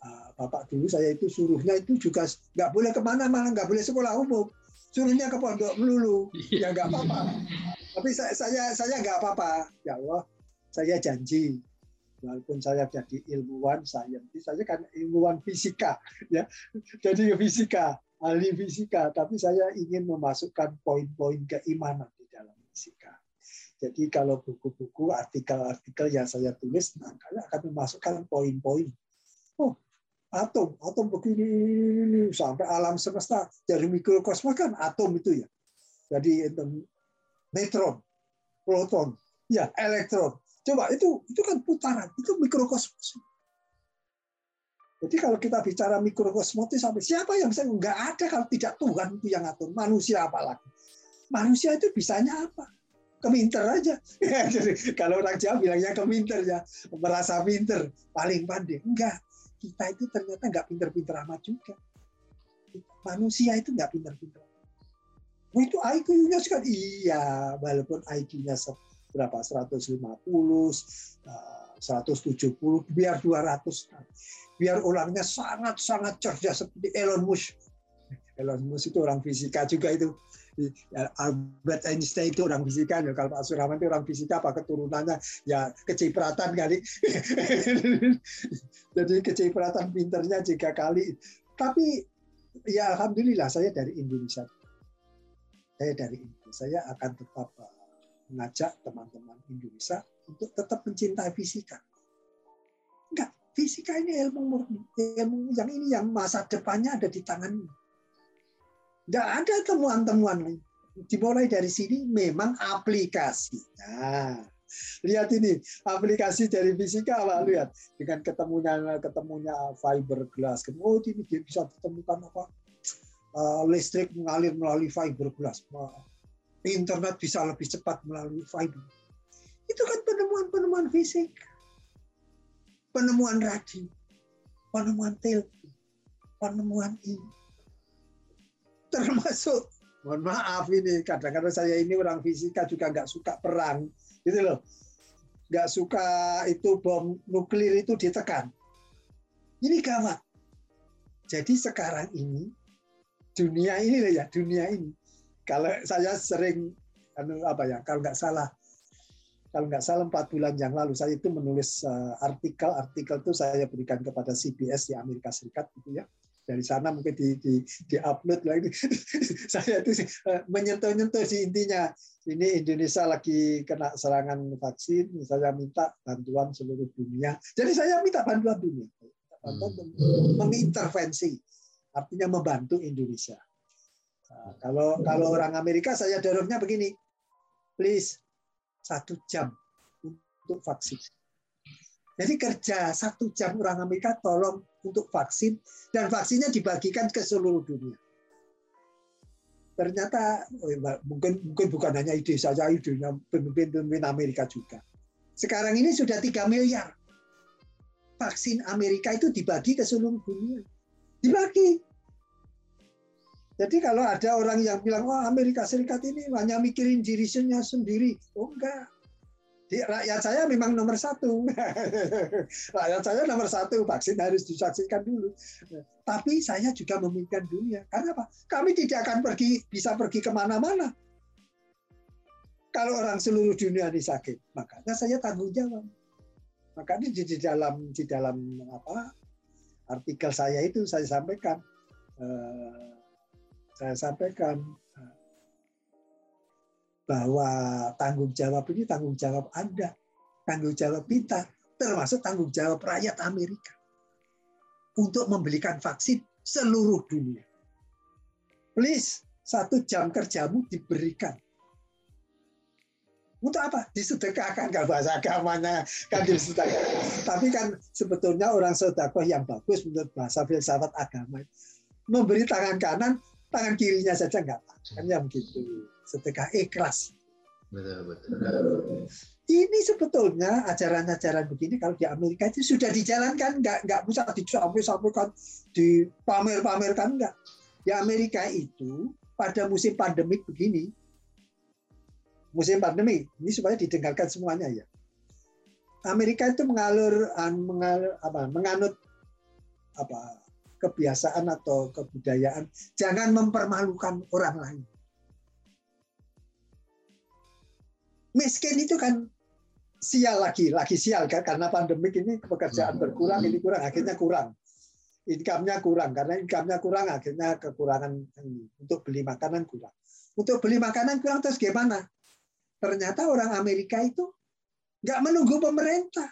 ah, bapak dulu saya itu suruhnya itu juga nggak boleh ke mana-mana, nggak boleh sekolah umum, suruhnya ke pondok melulu, ya nggak apa-apa. Tapi saya saya saya nggak apa-apa, ya Allah, saya janji walaupun saya jadi ilmuwan saintis saya kan ilmuwan fisika ya jadi fisika ahli fisika tapi saya ingin memasukkan poin-poin keimanan di dalam fisika. Jadi kalau buku-buku artikel-artikel yang saya tulis nah, saya akan memasukkan poin-poin. Oh atom atom begini sampai alam semesta dari mikrokosmos kan atom itu ya. Jadi neutron proton ya elektron. Coba itu itu kan putaran, itu mikrokosmos. Jadi kalau kita bicara mikrokosmos sampai siapa yang bisa nggak ada kalau tidak Tuhan itu yang atur. Manusia apalagi. Manusia itu bisanya apa? Keminter aja. Jadi kalau orang Jawa bilangnya keminter ya, merasa pinter, paling pandai. Enggak. Kita itu ternyata nggak pinter-pinter amat juga. Manusia itu nggak pinter-pinter. Itu IQ-nya sekali. Iya, walaupun IQ-nya berapa 150 170 eh, biar 200 biar orangnya sangat sangat cerdas. Seperti Elon Musk. Elon Musk itu orang fisika juga itu. Albert Einstein itu orang fisika. Kalau Pak Suraman itu orang fisika apa keturunannya? Ya kecipratan kali. Jadi kecipratan pinternya jika kali. Tapi ya alhamdulillah saya dari Indonesia. Saya dari Indonesia. Saya akan tetap uh, mengajak teman-teman Indonesia untuk tetap mencintai fisika. Enggak, fisika ini ilmu murni. Ilmu yang ini yang masa depannya ada di tangan ini. Enggak ada temuan-temuan lain. Dimulai dari sini memang aplikasinya. Lihat ini aplikasi dari fisika apa lihat dengan ketemunya ketemunya fiberglass. Oh ini dia bisa ditemukan apa uh, listrik mengalir melalui fiberglass internet bisa lebih cepat melalui fiber. Itu kan penemuan-penemuan fisik, penemuan radio, penemuan telepon, penemuan ini. Termasuk, mohon maaf ini, kadang-kadang saya ini orang fisika juga nggak suka perang, gitu loh. Nggak suka itu bom nuklir itu ditekan. Ini gawat. Jadi sekarang ini, dunia ini ya, dunia ini kalau saya sering anu apa ya, kalau nggak salah kalau nggak salah empat bulan yang lalu saya itu menulis uh, artikel artikel itu saya berikan kepada CBS di Amerika Serikat gitu ya. Dari sana mungkin di di, di upload lagi. Saya itu uh, menyentuh nyentuh sih intinya. Ini Indonesia lagi kena serangan vaksin saya minta bantuan seluruh dunia. Jadi saya minta bantuan dunia. Bantuan hmm. mengintervensi artinya membantu Indonesia. Nah, kalau kalau orang Amerika saya dorongnya begini, please satu jam untuk vaksin. Jadi kerja satu jam orang Amerika tolong untuk vaksin dan vaksinnya dibagikan ke seluruh dunia. Ternyata oh ya, mungkin mungkin bukan hanya ide saja idenya pemimpin-pemimpin Amerika juga. Sekarang ini sudah 3 miliar vaksin Amerika itu dibagi ke seluruh dunia. Dibagi jadi kalau ada orang yang bilang, wah Amerika Serikat ini hanya mikirin dirinya sendiri. Oh enggak. di rakyat saya memang nomor satu. rakyat saya nomor satu, vaksin harus divaksinkan dulu. Tapi saya juga memikirkan dunia. Karena apa? Kami tidak akan pergi bisa pergi ke mana-mana. Kalau orang seluruh dunia ini sakit, makanya saya tanggung jawab. Makanya di, di dalam di dalam apa artikel saya itu saya sampaikan, eh, saya sampaikan bahwa tanggung jawab ini tanggung jawab Anda, tanggung jawab kita, termasuk tanggung jawab rakyat Amerika untuk membelikan vaksin seluruh dunia. Please, satu jam kerjamu diberikan. Untuk apa? Disedekahkan, kalau bahasa agamanya kan disedekahkan. Tapi kan sebetulnya orang sodakoh yang bagus menurut bahasa filsafat agama. Memberi tangan kanan, tangan kirinya saja enggak. Kan yang begitu sedekah ikhlas. Betul, betul. Ini sebetulnya ajaran-ajaran begini kalau di Amerika itu sudah dijalankan, nggak nggak bisa disampaikan, dipamer-pamerkan nggak. Di Amerika itu pada musim pandemik begini, musim pandemi ini supaya didengarkan semuanya ya. Amerika itu mengalur, mengalur apa, menganut apa kebiasaan atau kebudayaan jangan mempermalukan orang lain. miskin itu kan sial lagi, lagi sial kan karena pandemik ini pekerjaan berkurang, ini kurang, akhirnya kurang. Income-nya kurang karena income-nya kurang, akhirnya kekurangan ini. untuk beli makanan kurang. Untuk beli makanan kurang terus gimana? Ternyata orang Amerika itu nggak menunggu pemerintah.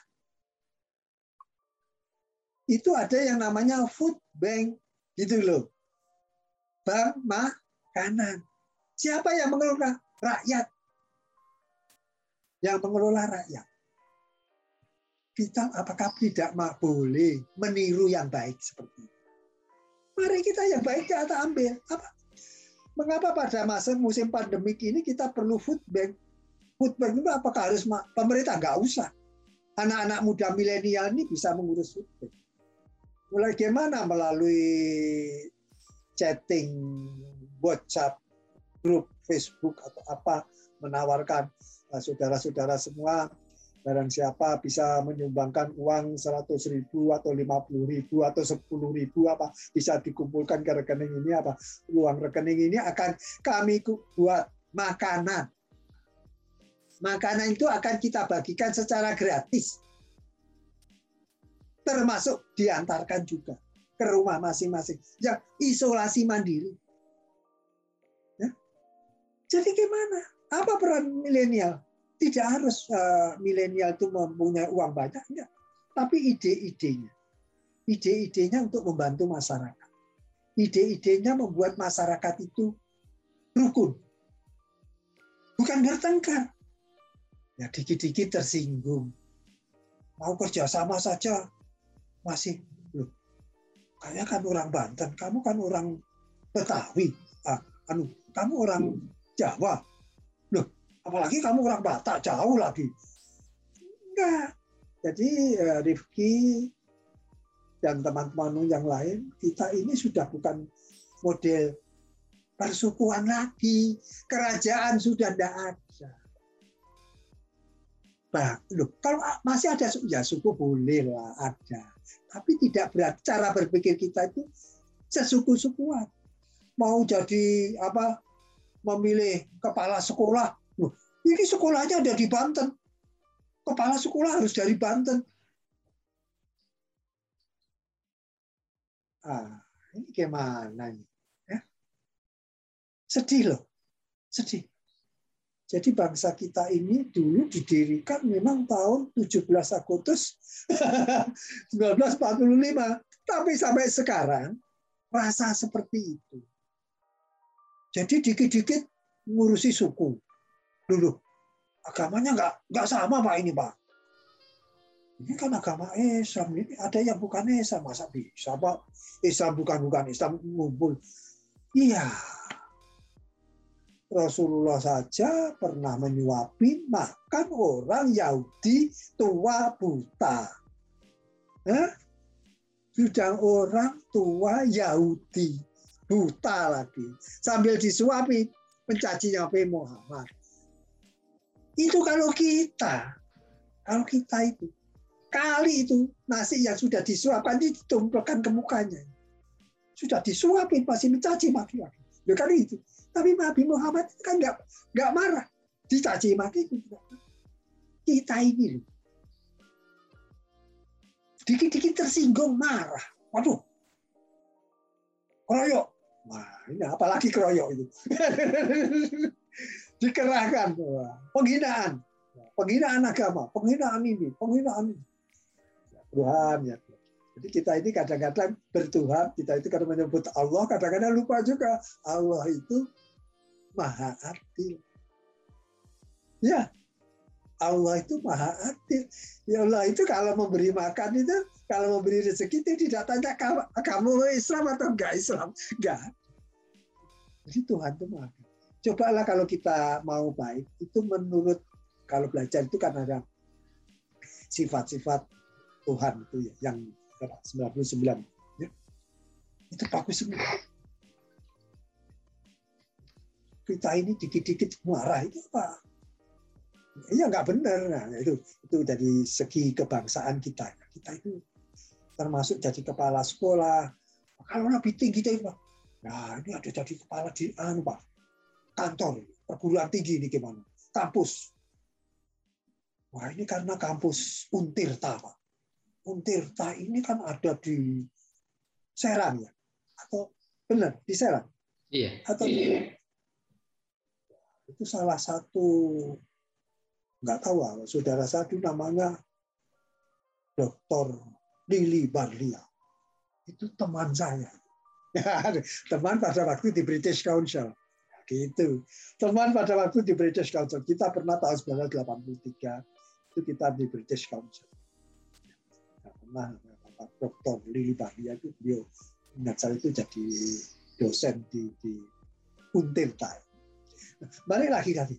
Itu ada yang namanya food bank gitu loh. Bank makanan. Siapa yang mengelola? Rakyat yang mengelola rakyat. Kita apakah tidak boleh meniru yang baik seperti itu? Mari kita yang baik kita ambil. Apa? Mengapa pada masa musim pandemik ini kita perlu food bank? Food bank itu apakah harus pemerintah? Nggak usah. Anak-anak muda milenial ini bisa mengurus food bank. Mulai gimana? Melalui chatting, WhatsApp, grup Facebook atau apa menawarkan saudara-saudara semua barang siapa bisa menyumbangkan uang 100 ribu atau 50 ribu atau 10 ribu apa bisa dikumpulkan ke rekening ini apa uang rekening ini akan kami buat makanan makanan itu akan kita bagikan secara gratis termasuk diantarkan juga ke rumah masing-masing yang isolasi mandiri ya? jadi gimana apa peran milenial? Tidak harus uh, milenial itu mempunyai uang banyak, enggak. Tapi ide-idenya. Ide-idenya untuk membantu masyarakat. Ide-idenya membuat masyarakat itu rukun. Bukan bertengkar. Ya dikit-dikit tersinggung. Mau kerja sama saja masih loh. Kayaknya kan orang Banten, kamu kan orang Betawi. Ah, anu, kamu orang Jawa apalagi kamu orang Batak jauh lagi enggak jadi eh, Rifki dan teman-teman yang lain kita ini sudah bukan model persukuan lagi kerajaan sudah tidak ada Bah, loh, kalau masih ada ya suku boleh lah ada tapi tidak berat cara berpikir kita itu sesuku-sukuan mau jadi apa memilih kepala sekolah ini sekolahnya ada di Banten. Kepala sekolah harus dari Banten. Ah, ini gimana? Ya? Sedih loh, sedih. Jadi bangsa kita ini dulu didirikan memang tahun 17 Agustus 1945. Tapi sampai sekarang rasa seperti itu. Jadi dikit-dikit ngurusi suku. Dulu agamanya nggak nggak sama pak ini pak. Ini kan agama Islam ini ada yang bukan Islam masa bisa pak? Islam bukan bukan Islam ngumpul. Iya Rasulullah saja pernah menyuapi makan orang Yahudi tua buta. Eh? Sudah orang tua Yahudi buta lagi sambil disuapi mencaci Nabi Muhammad. Itu kalau kita Kalau kita itu kali itu nasi yang sudah disuapkan ditumpulkan ke mukanya. Sudah disuapin masih mencaci maki lagi. Ya kali itu. Tapi Nabi Muhammad kan nggak nggak marah, dicaci maki Kita ini. Dikit-dikit tersinggung marah. Waduh. Keroyok. Wah, ini apalagi keroyok itu. Dikerahkan. Penghinaan. Penghinaan agama, penghinaan ini, penghinaan ini. Ya, Tuhan ya. Jadi kita ini kadang-kadang bertuhan, kita itu kadang menyebut Allah, kadang-kadang lupa juga Allah itu maha adil. Ya, Allah itu maha adil. Ya Allah itu kalau memberi makan itu, kalau memberi rezeki itu tidak tanya kamu Islam atau enggak Islam. Enggak. Jadi Tuhan itu maha adil. Cobalah kalau kita mau baik, itu menurut kalau belajar itu kan ada sifat-sifat Tuhan itu ya, yang 99 ya. Itu bagus semua kita ini dikit-dikit marah itu apa? Ya nggak benar. Nah, itu itu dari segi kebangsaan kita. Kita itu termasuk jadi kepala sekolah. Kalau lebih tinggi itu, nah ini ada jadi kepala di anu pak kantor perguruan tinggi ini gimana? Kampus. Wah ini karena kampus Untirta pak. Untirta ini kan ada di Serang ya? Atau benar di Serang? Iya. Atau iya itu salah satu nggak tahu apa saudara satu namanya Dr. Lili Barlia. Itu teman saya. Teman pada waktu di British Council. Gitu. Teman pada waktu di British Council. Kita pernah tahun 1983 itu kita di British Council. Nah, pernah Dr. Lili Barlia itu beliau ingat saya itu jadi dosen di, di Untirta Balik lagi tadi.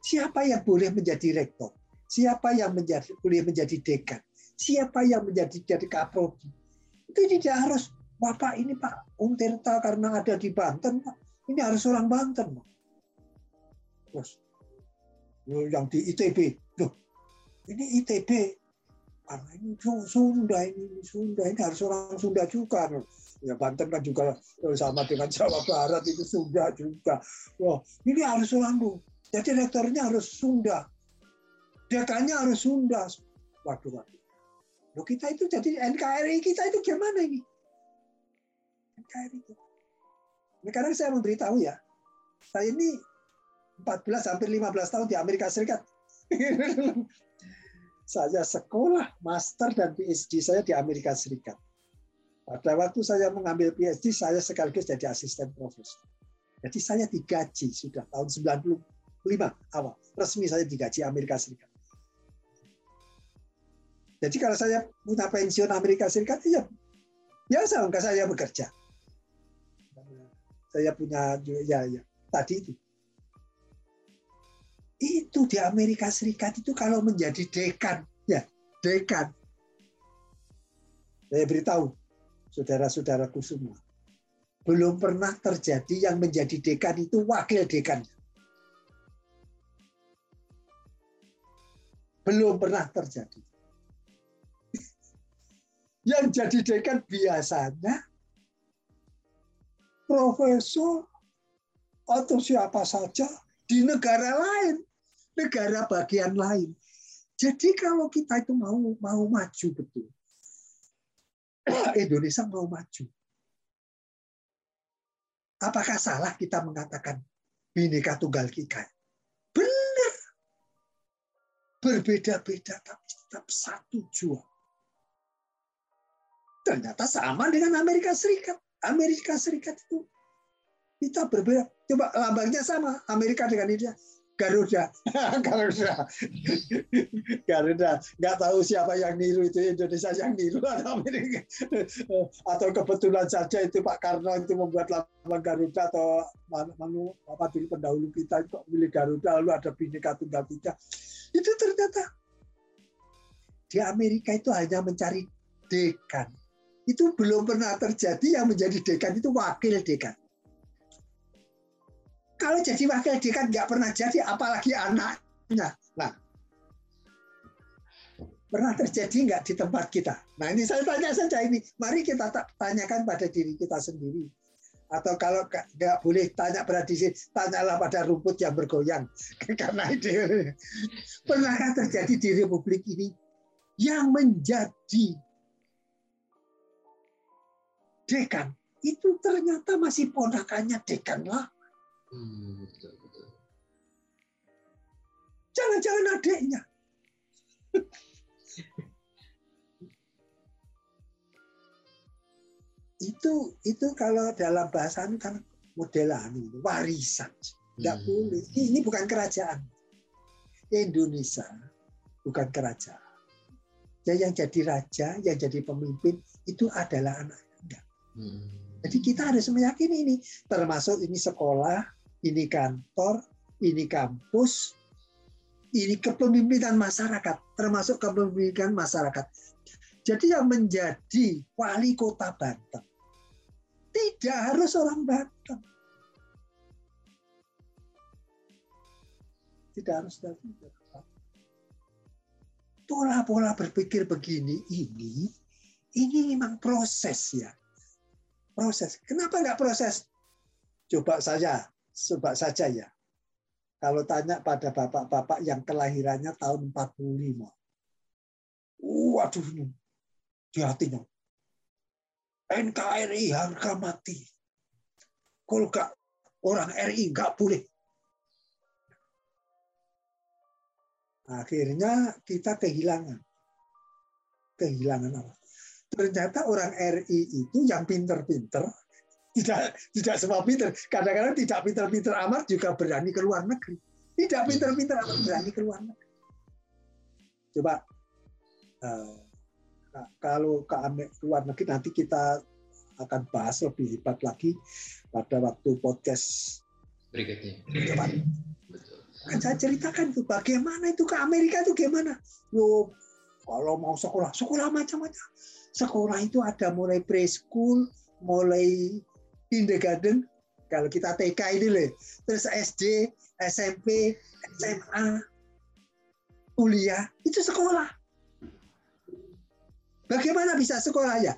Siapa yang boleh menjadi rektor? Siapa yang menjadi boleh menjadi dekan? Siapa yang menjadi jadi kaprodi? Itu tidak harus Bapak ini Pak Unterta karena ada di Banten Pak. Ini harus orang Banten Pak. Terus yang di ITB, loh ini ITB karena ini Sunda ini Sunda ini harus orang Sunda juga ya Banten kan juga sama dengan Jawa Barat itu Sunda juga. Wah, ini harus Sunda. Jadi rektornya harus Sunda. Dekannya harus Sunda. Waduh, waduh. Loh kita itu jadi NKRI kita itu gimana ini? NKRI. Ini kadang saya memberitahu ya, saya ini 14 hampir 15 tahun di Amerika Serikat. saya sekolah master dan PhD saya di Amerika Serikat. Pada waktu saya mengambil PhD, saya sekaligus jadi asisten profesor. Jadi saya digaji sudah tahun 95 awal. Resmi saya digaji Amerika Serikat. Jadi kalau saya punya pensiun Amerika Serikat, ya biasa enggak saya bekerja. Saya punya ya ya tadi itu. Itu di Amerika Serikat itu kalau menjadi dekan, ya dekan. Saya beritahu, saudara-saudaraku semua. Belum pernah terjadi yang menjadi dekan itu wakil dekan. Belum pernah terjadi. Yang jadi dekan biasanya profesor atau siapa saja di negara lain, negara bagian lain. Jadi kalau kita itu mau mau maju betul, Indonesia mau maju. Apakah salah kita mengatakan Bhinneka Tunggal Ika? Benar. Berbeda-beda tapi tetap satu jua. Ternyata sama dengan Amerika Serikat. Amerika Serikat itu kita berbeda. Coba lambangnya sama Amerika dengan India. Garuda, Garuda, Garuda. Nggak tahu siapa yang niru itu Indonesia yang niru atau Amerika. Atau kebetulan saja itu Pak Karno itu membuat lambang Garuda atau manu apa dulu pendahulu kita itu milih Garuda lalu ada Bhinneka Tunggal Ika. Itu ternyata di Amerika itu hanya mencari dekan. Itu belum pernah terjadi yang menjadi dekan itu wakil dekan. Kalau jadi wakil dekan nggak pernah jadi, apalagi anaknya. Nah, Pernah terjadi nggak di tempat kita? Nah ini saya tanya saja ini. Mari kita tanyakan pada diri kita sendiri. Atau kalau nggak boleh tanya pada diri, tanyalah pada rumput yang bergoyang. Karena itu pernahkah terjadi di Republik ini yang menjadi dekan itu ternyata masih ponakannya dekan lah. Hmm, Jangan-jangan adiknya. itu itu kalau dalam bahasa kan modelan itu warisan tidak hmm. boleh ini bukan kerajaan Indonesia bukan kerajaan ya yang jadi raja yang jadi pemimpin itu adalah anak anda hmm. jadi kita harus meyakini ini termasuk ini sekolah ini kantor ini kampus ini kepemimpinan masyarakat termasuk kepemimpinan masyarakat jadi yang menjadi wali kota Banten tidak harus orang Banten. Tidak harus dari Pola-pola berpikir begini ini ini memang proses ya. Proses. Kenapa nggak proses? Coba saja, coba saja ya. Kalau tanya pada bapak-bapak yang kelahirannya tahun 45. Waduh, di hatinya. NKRI harga mati. Kalau orang RI nggak boleh. Akhirnya kita kehilangan. Kehilangan apa? Ternyata orang RI itu yang pinter-pinter, tidak tidak semua pinter. Kadang-kadang tidak pinter-pinter amat juga berani ke luar negeri. Tidak pinter-pinter amat berani ke luar negeri. Coba uh, Nah, kalau ke luar negeri nanti kita akan bahas lebih hebat lagi pada waktu podcast berikutnya. Betul. Kan saya ceritakan tuh bagaimana itu ke Amerika itu gimana. Lo kalau mau sekolah, sekolah macam-macam. Sekolah itu ada mulai preschool, mulai kindergarten, kalau kita TK ini loh, terus SD, SMP, SMA, kuliah, itu sekolah. Bagaimana bisa sekolah ya?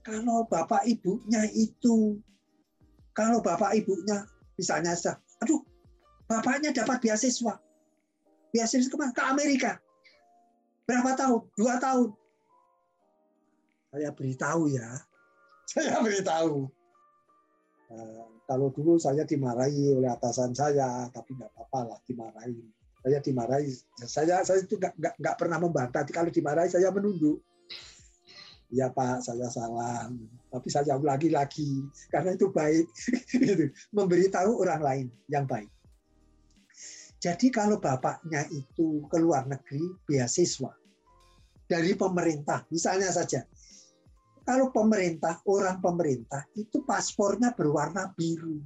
Kalau bapak ibunya itu, kalau bapak ibunya misalnya, aduh, bapaknya dapat beasiswa, beasiswa ke mana? Ke Amerika. Berapa tahun? Dua tahun. Saya beritahu ya, saya beritahu. Nah, kalau dulu saya dimarahi oleh atasan saya, tapi nggak apa-apa lah dimarahi. Saya dimarahi, saya saya itu nggak pernah membantah. Kalau dimarahi saya menunduk ya Pak saya salah tapi saya ulangi lagi karena itu baik gitu. memberitahu orang lain yang baik jadi kalau bapaknya itu ke luar negeri beasiswa dari pemerintah misalnya saja kalau pemerintah orang pemerintah itu paspornya berwarna biru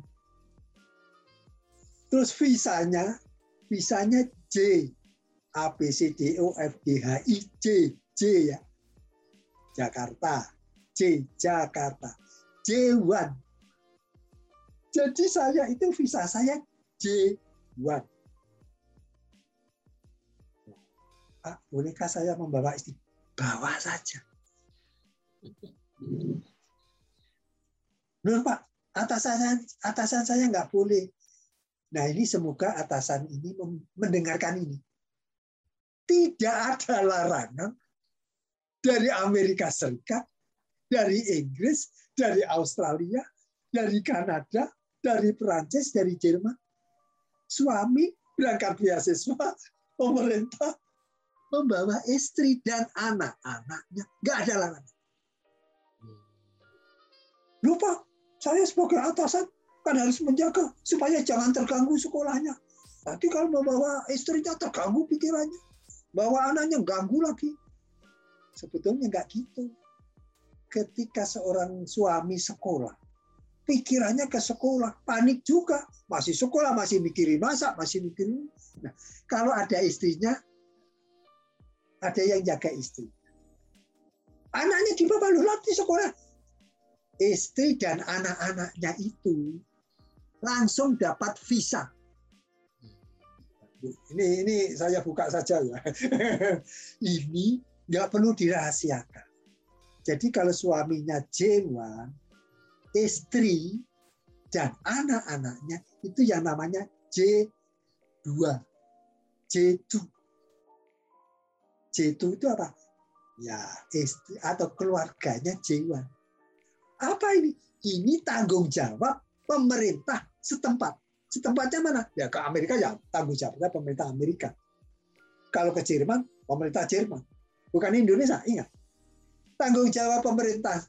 terus visanya visanya J A B C D O F G H I J J ya Jakarta. J Jakarta. J1. Jadi saya itu visa saya J1. Pak, bolehkah saya membawa istri? Bawa saja. Nur Pak, atasan atasan saya nggak boleh. Nah ini semoga atasan ini mendengarkan ini. Tidak ada larangan dari Amerika Serikat, dari Inggris, dari Australia, dari Kanada, dari Perancis, dari Jerman. Suami berangkat beasiswa, pemerintah membawa istri dan anak-anaknya. Nggak ada larangan. Lupa, saya sebagai atasan kan harus menjaga supaya jangan terganggu sekolahnya. Nanti kalau membawa istrinya terganggu pikirannya, bawa anaknya ganggu lagi. Sebetulnya nggak gitu. Ketika seorang suami sekolah, pikirannya ke sekolah, panik juga. Masih sekolah, masih mikirin masak, masih mikirin. Nah, kalau ada istrinya, ada yang jaga istri. Anaknya bawah lu di sekolah. Istri dan anak-anaknya itu langsung dapat visa. Ini ini saya buka saja ya. ini nggak perlu dirahasiakan. Jadi kalau suaminya J1, istri dan anak-anaknya itu yang namanya J2. J2. J2 itu apa? Ya, istri atau keluarganya J1. Apa ini? Ini tanggung jawab pemerintah setempat. Setempatnya mana? Ya ke Amerika ya tanggung jawabnya pemerintah Amerika. Kalau ke Jerman, pemerintah Jerman. Bukan Indonesia, ingat. Tanggung jawab pemerintah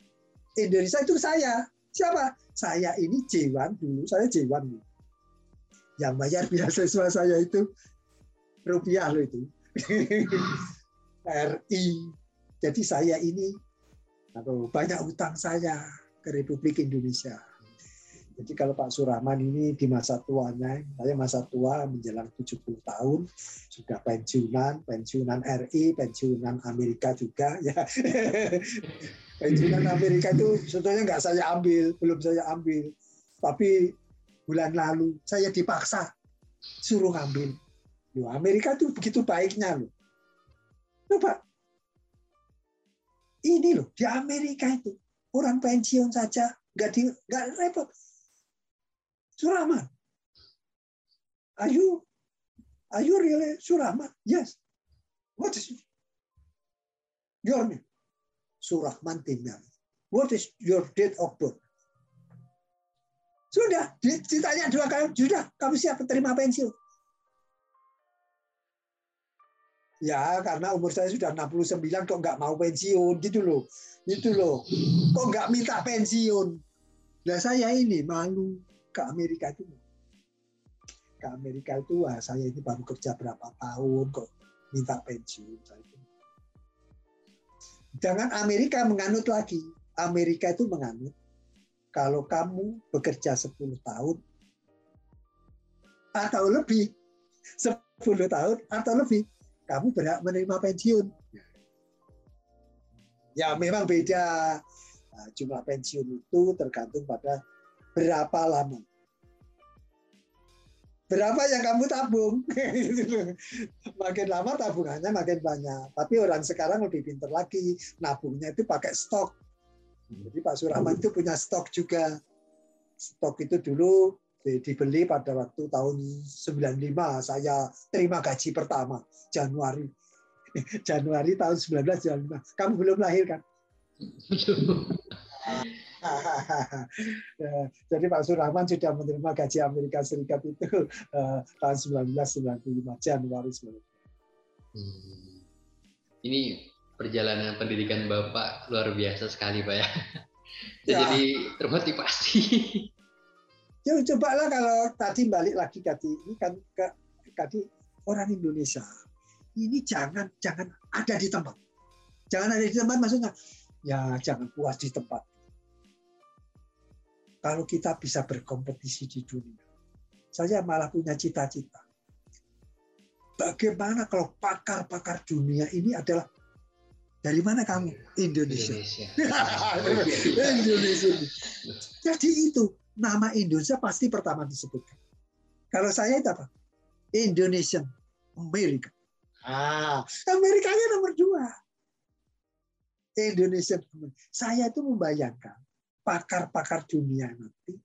Indonesia itu saya. Siapa? Saya ini J1 dulu, saya J1 dulu. Yang bayar beasiswa saya itu rupiah loh itu. RI. Jadi saya ini atau banyak utang saya Republik Indonesia. Jadi kalau Pak Surahman ini di masa tuanya, saya masa tua menjelang 70 tahun, sudah pensiunan, pensiunan RI, pensiunan Amerika juga. ya Pensiunan Amerika itu sebetulnya nggak saya ambil, belum saya ambil. Tapi bulan lalu saya dipaksa suruh ambil. Loh, Amerika itu begitu baiknya loh. Coba. Ini loh, di Amerika itu orang pensiun saja nggak di nggak repot Surahman. Are you are you really Surahman? Yes. What is your name? Surahman Timyam. What is your date of birth? Sudah, ditanya dua kali, sudah, kamu siap terima pensiun. Ya, karena umur saya sudah 69 kok nggak mau pensiun gitu loh. Itu loh. Kok nggak minta pensiun? Nah saya ini malu ke Amerika itu ke Amerika itu wah, saya ini baru kerja berapa tahun kok minta pensiun jangan Amerika menganut lagi Amerika itu menganut kalau kamu bekerja 10 tahun atau lebih 10 tahun atau lebih kamu berhak menerima pensiun ya memang beda nah, jumlah pensiun itu tergantung pada berapa lama. Berapa yang kamu tabung? makin lama tabungannya makin banyak. Tapi orang sekarang lebih pintar lagi. Nabungnya itu pakai stok. Jadi Pak Surahman itu punya stok juga. Stok itu dulu dibeli pada waktu tahun 95 saya terima gaji pertama Januari Januari tahun 1995 kamu belum lahir kan jadi Pak Surahman sudah menerima gaji Amerika Serikat itu uh, tahun 1995 Januari 1995. Hmm. Ini perjalanan pendidikan Bapak luar biasa sekali Pak ya. ya. Jadi termotivasi. Ya cobalah kalau tadi balik lagi tadi ini kan ke tadi orang Indonesia ini jangan jangan ada di tempat. Jangan ada di tempat maksudnya ya jangan puas di tempat kalau kita bisa berkompetisi di dunia. Saya malah punya cita-cita. Bagaimana kalau pakar-pakar dunia ini adalah dari mana kamu? Indonesia. Indonesia. Indonesia. Jadi itu nama Indonesia pasti pertama disebutkan. Kalau saya itu apa? Indonesian America. Ah, Amerikanya nomor dua. Indonesia. Saya itu membayangkan pakar-pakar dunia nanti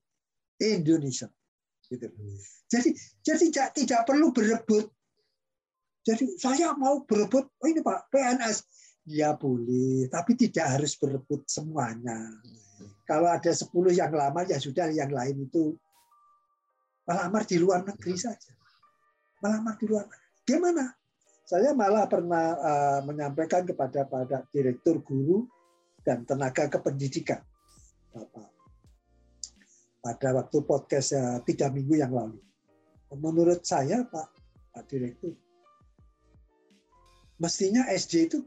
Indonesia. Gitu. Jadi jadi tidak, tidak perlu berebut. Jadi saya mau berebut, oh ini Pak PNS, ya boleh, tapi tidak harus berebut semuanya. Kalau ada 10 yang lama ya sudah yang lain itu melamar di luar negeri saja. Melamar di luar negeri. Gimana? Saya malah pernah uh, menyampaikan kepada pada direktur guru dan tenaga kependidikan Bapak pada waktu podcast ya, tiga minggu yang lalu. Menurut saya Pak, Pak Direktur, mestinya SD itu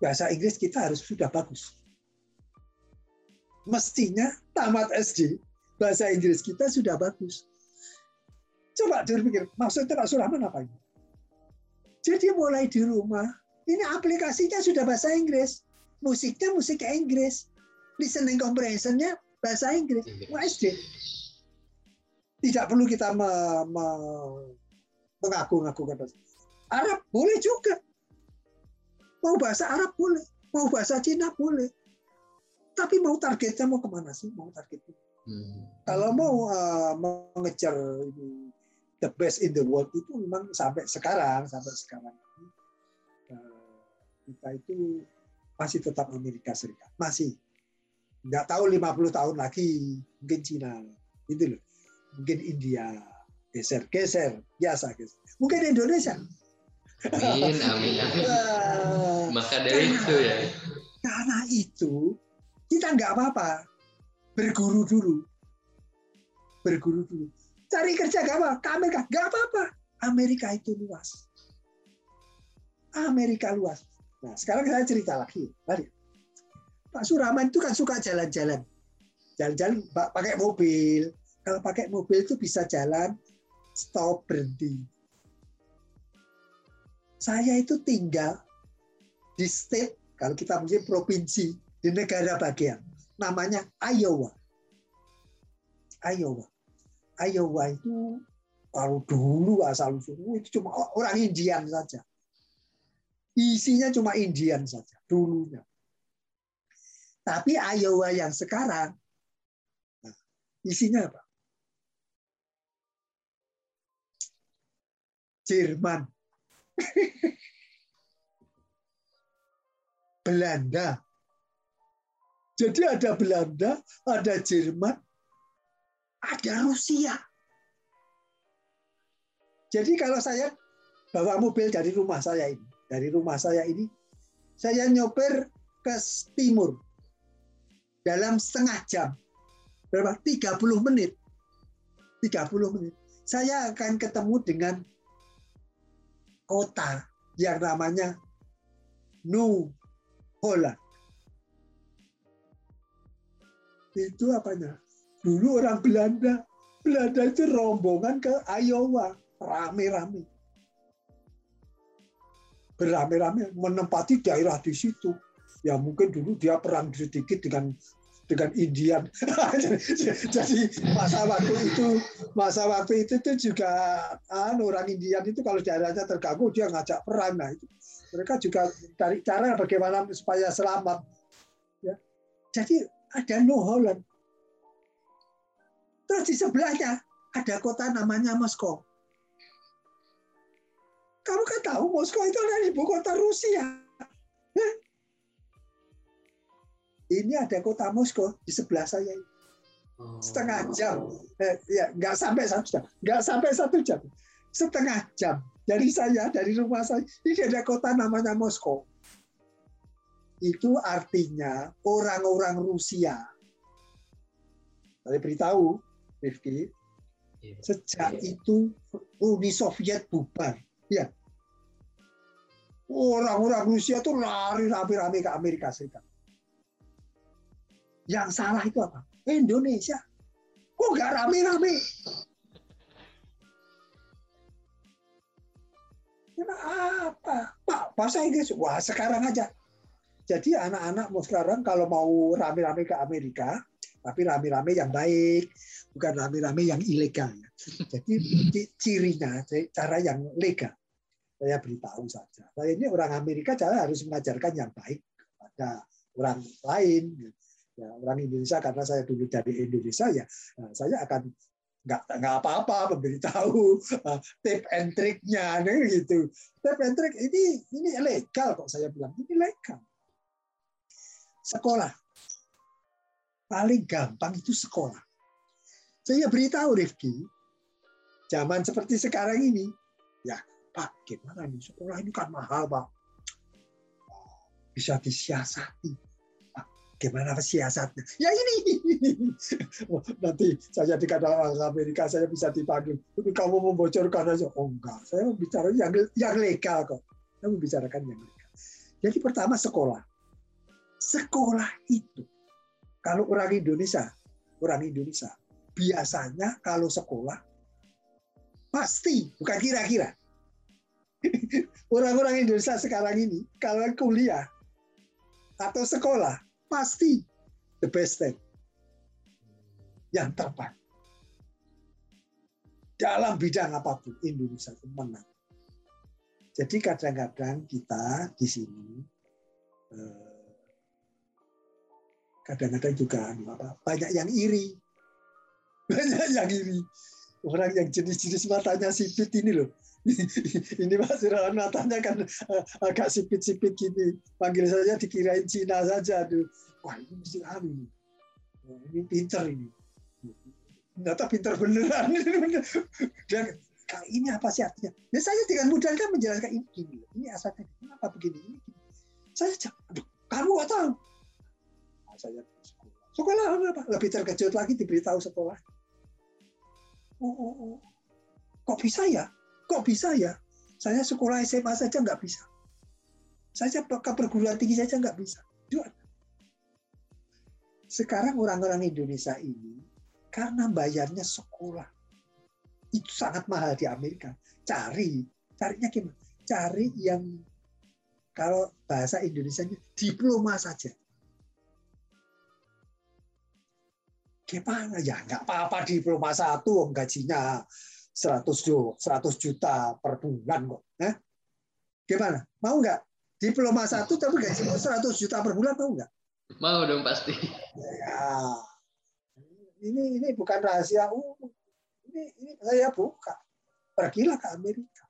bahasa Inggris kita harus sudah bagus. Mestinya tamat SD bahasa Inggris kita sudah bagus. Coba berpikir, maksudnya Pak Surahman apa ini? Jadi mulai di rumah, ini aplikasinya sudah bahasa Inggris. Musiknya musik Inggris listening comprehensionnya bahasa Inggris. SD. Tidak perlu kita me, me, mengaku-ngakukan Arab boleh juga. Mau bahasa Arab boleh, mau bahasa Cina boleh. Tapi mau targetnya mau ke mana sih? Mau targetnya. Hmm. Kalau mau uh, mengejar the best in the world itu memang sampai sekarang, sampai sekarang uh, kita itu masih tetap Amerika Serikat, masih. Nggak tahu 50 tahun lagi mungkin Cina, itu loh. Mungkin India, geser, geser, biasa geser. Mungkin Indonesia, Amin, amin, amin. Maka dari itu ya. Karena itu kita nggak apa-apa berguru dulu, berguru dulu. Cari kerja nggak apa, ke Amerika nggak apa-apa. Amerika itu luas. Amerika luas. Nah sekarang saya cerita lagi. Mari. Pak Suraman itu kan suka jalan-jalan, jalan-jalan pakai mobil. Kalau pakai mobil itu bisa jalan, stop berhenti saya itu tinggal di state, kalau kita mungkin provinsi, di negara bagian. Namanya Iowa. Iowa. Iowa itu kalau dulu asal usul itu cuma orang Indian saja. Isinya cuma Indian saja dulunya. Tapi Iowa yang sekarang nah, isinya apa? Jerman, Belanda. Jadi ada Belanda, ada Jerman, ada Rusia. Jadi kalau saya bawa mobil dari rumah saya ini, dari rumah saya ini, saya nyopir ke timur dalam setengah jam. Berapa? 30 menit. 30 menit. Saya akan ketemu dengan kota yang namanya New Holland. Itu apanya? Dulu orang Belanda, Belanda itu rombongan ke Iowa, rame-rame. Berame-rame menempati daerah di situ. Ya mungkin dulu dia perang sedikit dengan dengan Indian. Jadi masa waktu itu masa waktu itu itu juga an, orang Indian itu kalau daerahnya terganggu dia ngajak perang. Nah itu mereka juga cari cara bagaimana supaya selamat. Ya. Jadi ada New Holland. Terus di sebelahnya ada kota namanya Moskow. Kamu kan tahu Moskow itu adalah ibu kota Rusia. Ini ada kota Moskow di sebelah saya oh. setengah jam eh, ya nggak sampai satu jam nggak sampai satu jam setengah jam dari saya dari rumah saya ini ada kota namanya Moskow itu artinya orang-orang Rusia saya beritahu Rifki iya. sejak itu Uni Soviet bubar ya orang-orang Rusia tuh lari rame-rame ke Amerika Serikat yang salah itu apa? Indonesia. Kok nggak rame-rame? apa? Pak, bahasa Inggris. Wah, sekarang aja. Jadi anak-anak mau sekarang kalau mau rame-rame ke Amerika, tapi rame-rame yang baik, bukan rame-rame yang ilegal. Jadi cirinya, cara yang legal. Saya beritahu saja. Saya ini orang Amerika, saya harus mengajarkan yang baik kepada orang lain ya, orang Indonesia karena saya dulu dari Indonesia ya nah, saya akan nggak nggak apa-apa memberitahu uh, tip and triknya gitu tip and trick ini ini legal kok saya bilang ini legal sekolah paling gampang itu sekolah saya beritahu Rifki zaman seperti sekarang ini ya Pak gimana nih sekolah ini kan mahal Pak bisa disiasati Gimana siasatnya? Ya ini. Nanti saya dikata orang Amerika, saya bisa dipanggil. Kamu membocorkan aja. Oh enggak, saya bicara yang, yang legal kok. Saya membicarakan yang legal. Jadi pertama sekolah. Sekolah itu, kalau orang Indonesia, orang Indonesia, biasanya kalau sekolah, pasti, bukan kira-kira. Orang-orang Indonesia sekarang ini, kalau kuliah atau sekolah, pasti the best thing. Yang terbaik. dalam bidang apa pun Indonesia itu menang. Jadi kadang-kadang kita di sini eh, kadang-kadang juga anu, banyak yang iri, banyak yang iri. Orang yang jenis-jenis matanya sipit ini loh. ini Mas Irawan matanya kan eh, agak sipit-sipit gini. Panggil saja dikirain Cina saja. Aduh. Wah ini mesti anu. Ini pinter ini ternyata pintar beneran. Dan ini apa sih artinya? Ya saya dengan mudah kan menjelaskan ini gini. Ini asalnya kenapa begini? Ini gini. Saya aduh, kamu nggak tahu. Saya sekolah. Sekolah apa? Lebih terkejut lagi diberitahu sekolah. Oh, oh, oh. Kok bisa ya? Kok bisa ya? Saya sekolah SMA saja nggak bisa. Saya ke perguruan tinggi saja nggak bisa. Sekarang orang-orang Indonesia ini karena bayarnya sekolah. Itu sangat mahal di Amerika. Cari, carinya gimana? Cari yang kalau bahasa Indonesia diploma saja. Gimana ya? Nggak apa-apa diploma satu, om gajinya 100 juta per bulan kok. Eh? Gimana? Mau nggak? Diploma satu tapi gaji 100 juta per bulan mau nggak? Mau dong pasti. Ya, ini ini bukan rahasia umum. Ini, ini saya buka. Pergilah ke Amerika.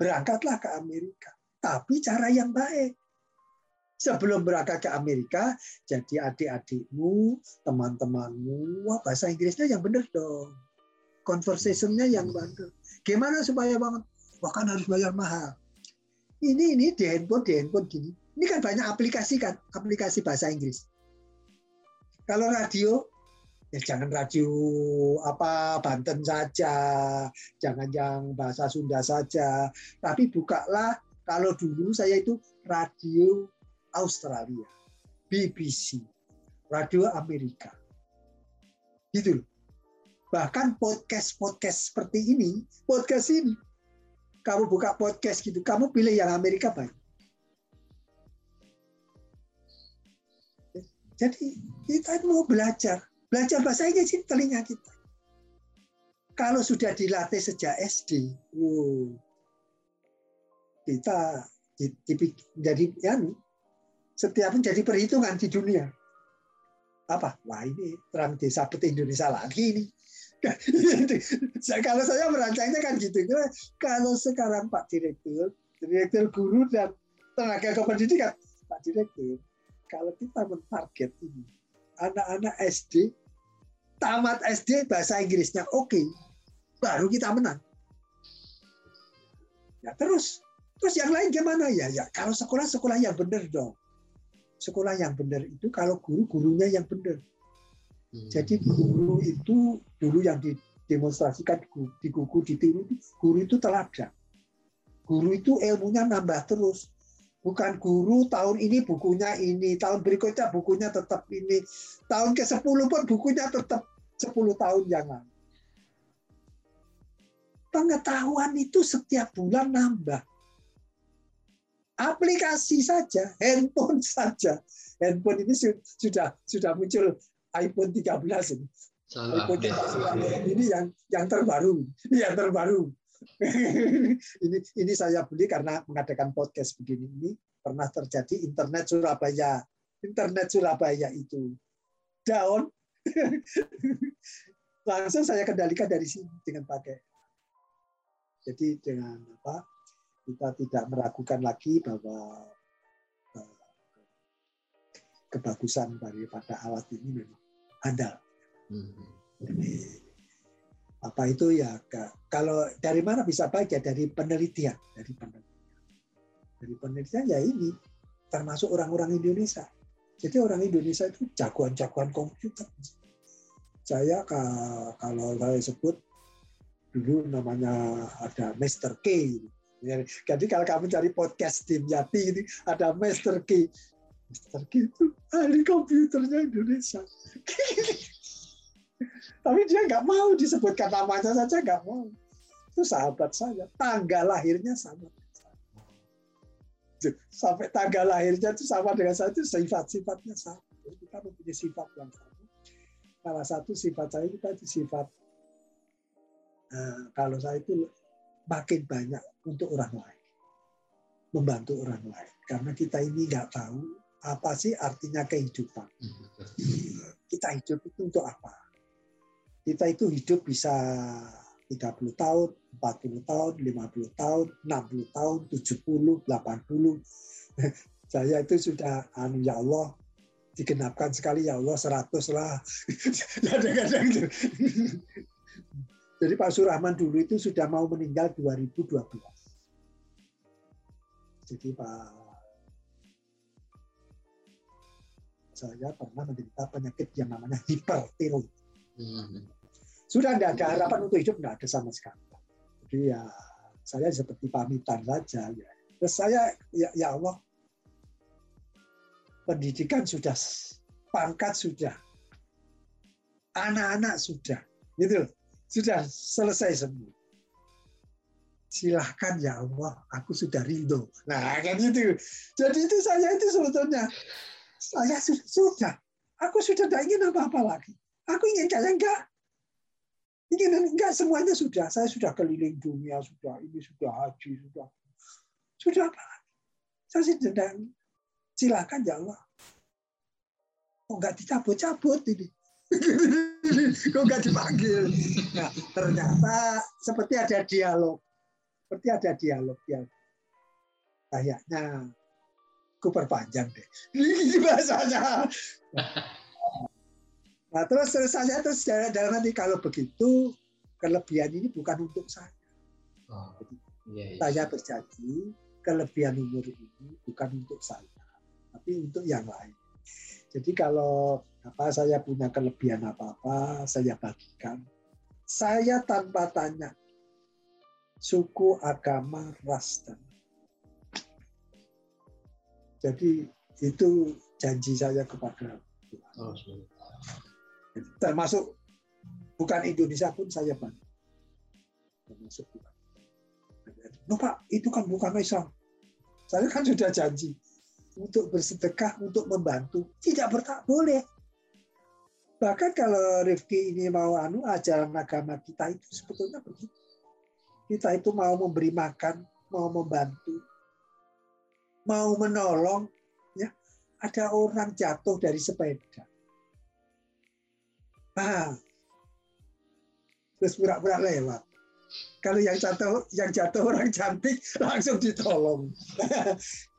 Berangkatlah ke Amerika. Tapi cara yang baik. Sebelum berangkat ke Amerika, jadi adik-adikmu, teman-temanmu, wah bahasa Inggrisnya yang benar dong. Conversationnya yang benar. Gimana supaya banget? Wah kan harus bayar mahal. Ini ini di handphone, di handphone gini. Ini kan banyak aplikasi kan, aplikasi bahasa Inggris. Kalau radio, ya jangan radio apa Banten saja, jangan yang bahasa Sunda saja, tapi bukalah kalau dulu saya itu radio Australia, BBC, radio Amerika. Gitu Bahkan podcast-podcast seperti ini, podcast ini, kamu buka podcast gitu, kamu pilih yang Amerika banyak. Jadi kita mau belajar Belajar bahasa Inggris telinga kita. Kalau sudah dilatih sejak SD, wow, kita jadi ya, setiap menjadi perhitungan di dunia. Apa? Wah ini terang desa peti Indonesia lagi ini. kalau saya merancangnya kan gitu. Kalau sekarang Pak Direktur, Direktur Guru dan Tenaga Kependidikan, Pak Direktur, kalau kita mentarget ini, anak-anak SD tamat SD bahasa Inggrisnya oke, okay, baru kita menang. Ya terus, terus yang lain gimana ya? Ya kalau sekolah sekolah yang benar dong. Sekolah yang benar itu kalau guru gurunya yang benar. Hmm. Jadi guru itu dulu yang didemonstrasikan di gugu ditiru guru itu teladan. Guru itu ilmunya nambah terus bukan guru tahun ini bukunya ini, tahun berikutnya bukunya tetap ini, tahun ke-10 pun bukunya tetap 10 tahun yang lalu. Pengetahuan itu setiap bulan nambah. Aplikasi saja, handphone saja. Handphone ini sudah sudah muncul iPhone 13 ini. iPhone 13 ini yang yang terbaru, yang terbaru. ini ini saya beli karena mengadakan podcast begini ini pernah terjadi internet Surabaya internet Surabaya itu down langsung saya kendalikan dari sini dengan pakai jadi dengan apa kita tidak meragukan lagi bahwa eh, kebagusan daripada alat ini memang andal. Hmm. Jadi apa itu ya kalau dari mana bisa baik? Ya dari penelitian dari penelitian. Dari penelitian ya ini termasuk orang-orang Indonesia. Jadi orang Indonesia itu jagoan-jagoan komputer. Saya kalau saya sebut dulu namanya ada Master K jadi kalau kamu cari podcast tim Yati ini ada Master K Master K itu ahli komputernya Indonesia Tapi dia nggak mau disebutkan namanya saja nggak mau. Itu sahabat saya. Tanggal lahirnya sama. Sampai tanggal lahirnya itu sama dengan saya itu sifat-sifatnya sama. Kita mempunyai sifat yang sama. Salah satu sifat saya itu tadi sifat Nah, kalau saya itu makin banyak untuk orang lain, membantu orang lain. Karena kita ini nggak tahu apa sih artinya kehidupan. Kita hidup itu untuk apa? Kita itu hidup bisa 30 tahun, 40 tahun, 50 tahun, 60 tahun, 70, 80. Saya itu sudah, anu ya Allah, digenapkan sekali ya Allah 100 lah. Kadang-kadang gitu. Jadi Pak Surahman dulu itu sudah mau meninggal 2012. Jadi Pak saya pernah menderita penyakit yang namanya hipertiroid. Hmm sudah tidak ada harapan untuk hidup, tidak ada sama sekali. Jadi ya saya seperti pamitan saja. Ya. Terus saya, ya, ya Allah, pendidikan sudah, pangkat sudah, anak-anak sudah, gitu sudah selesai semua. Silahkan ya Allah, aku sudah rindu. Nah kan itu. Jadi itu saya itu sebetulnya, saya sudah, sudah. Aku sudah tidak ingin apa-apa lagi. Aku ingin kayak enggak ini enggak semuanya sudah. Saya sudah keliling dunia, sudah ini sudah haji, sudah sudah apa? Saya sedang silakan ya Allah. Kok enggak dicabut-cabut ini? Kok enggak dipanggil? Nah, ternyata seperti ada dialog. Seperti ada dialog ya. Kayaknya aku perpanjang deh. Ini bahasanya. Nah, terus saya terus dalam nanti kalau begitu kelebihan ini bukan untuk saya. Oh, iya, iya. Saya berjanji kelebihan umur ini bukan untuk saya, tapi untuk yang lain. Jadi kalau apa saya punya kelebihan apa-apa, saya bagikan. Saya tanpa tanya suku, agama, ras dan jadi itu janji saya kepada Tuhan. Oh, termasuk bukan Indonesia pun saya bantu. Termasuk bukan. No Pak, itu kan bukan Islam. Saya kan sudah janji untuk bersedekah, untuk membantu. Tidak bertak boleh. Bahkan kalau Rifki ini mau anu ajaran agama kita itu sebetulnya begitu. Kita itu mau memberi makan, mau membantu, mau menolong, ya ada orang jatuh dari sepeda Nah, terus pura-pura lewat. Kalau yang jatuh, yang jatuh orang cantik langsung ditolong.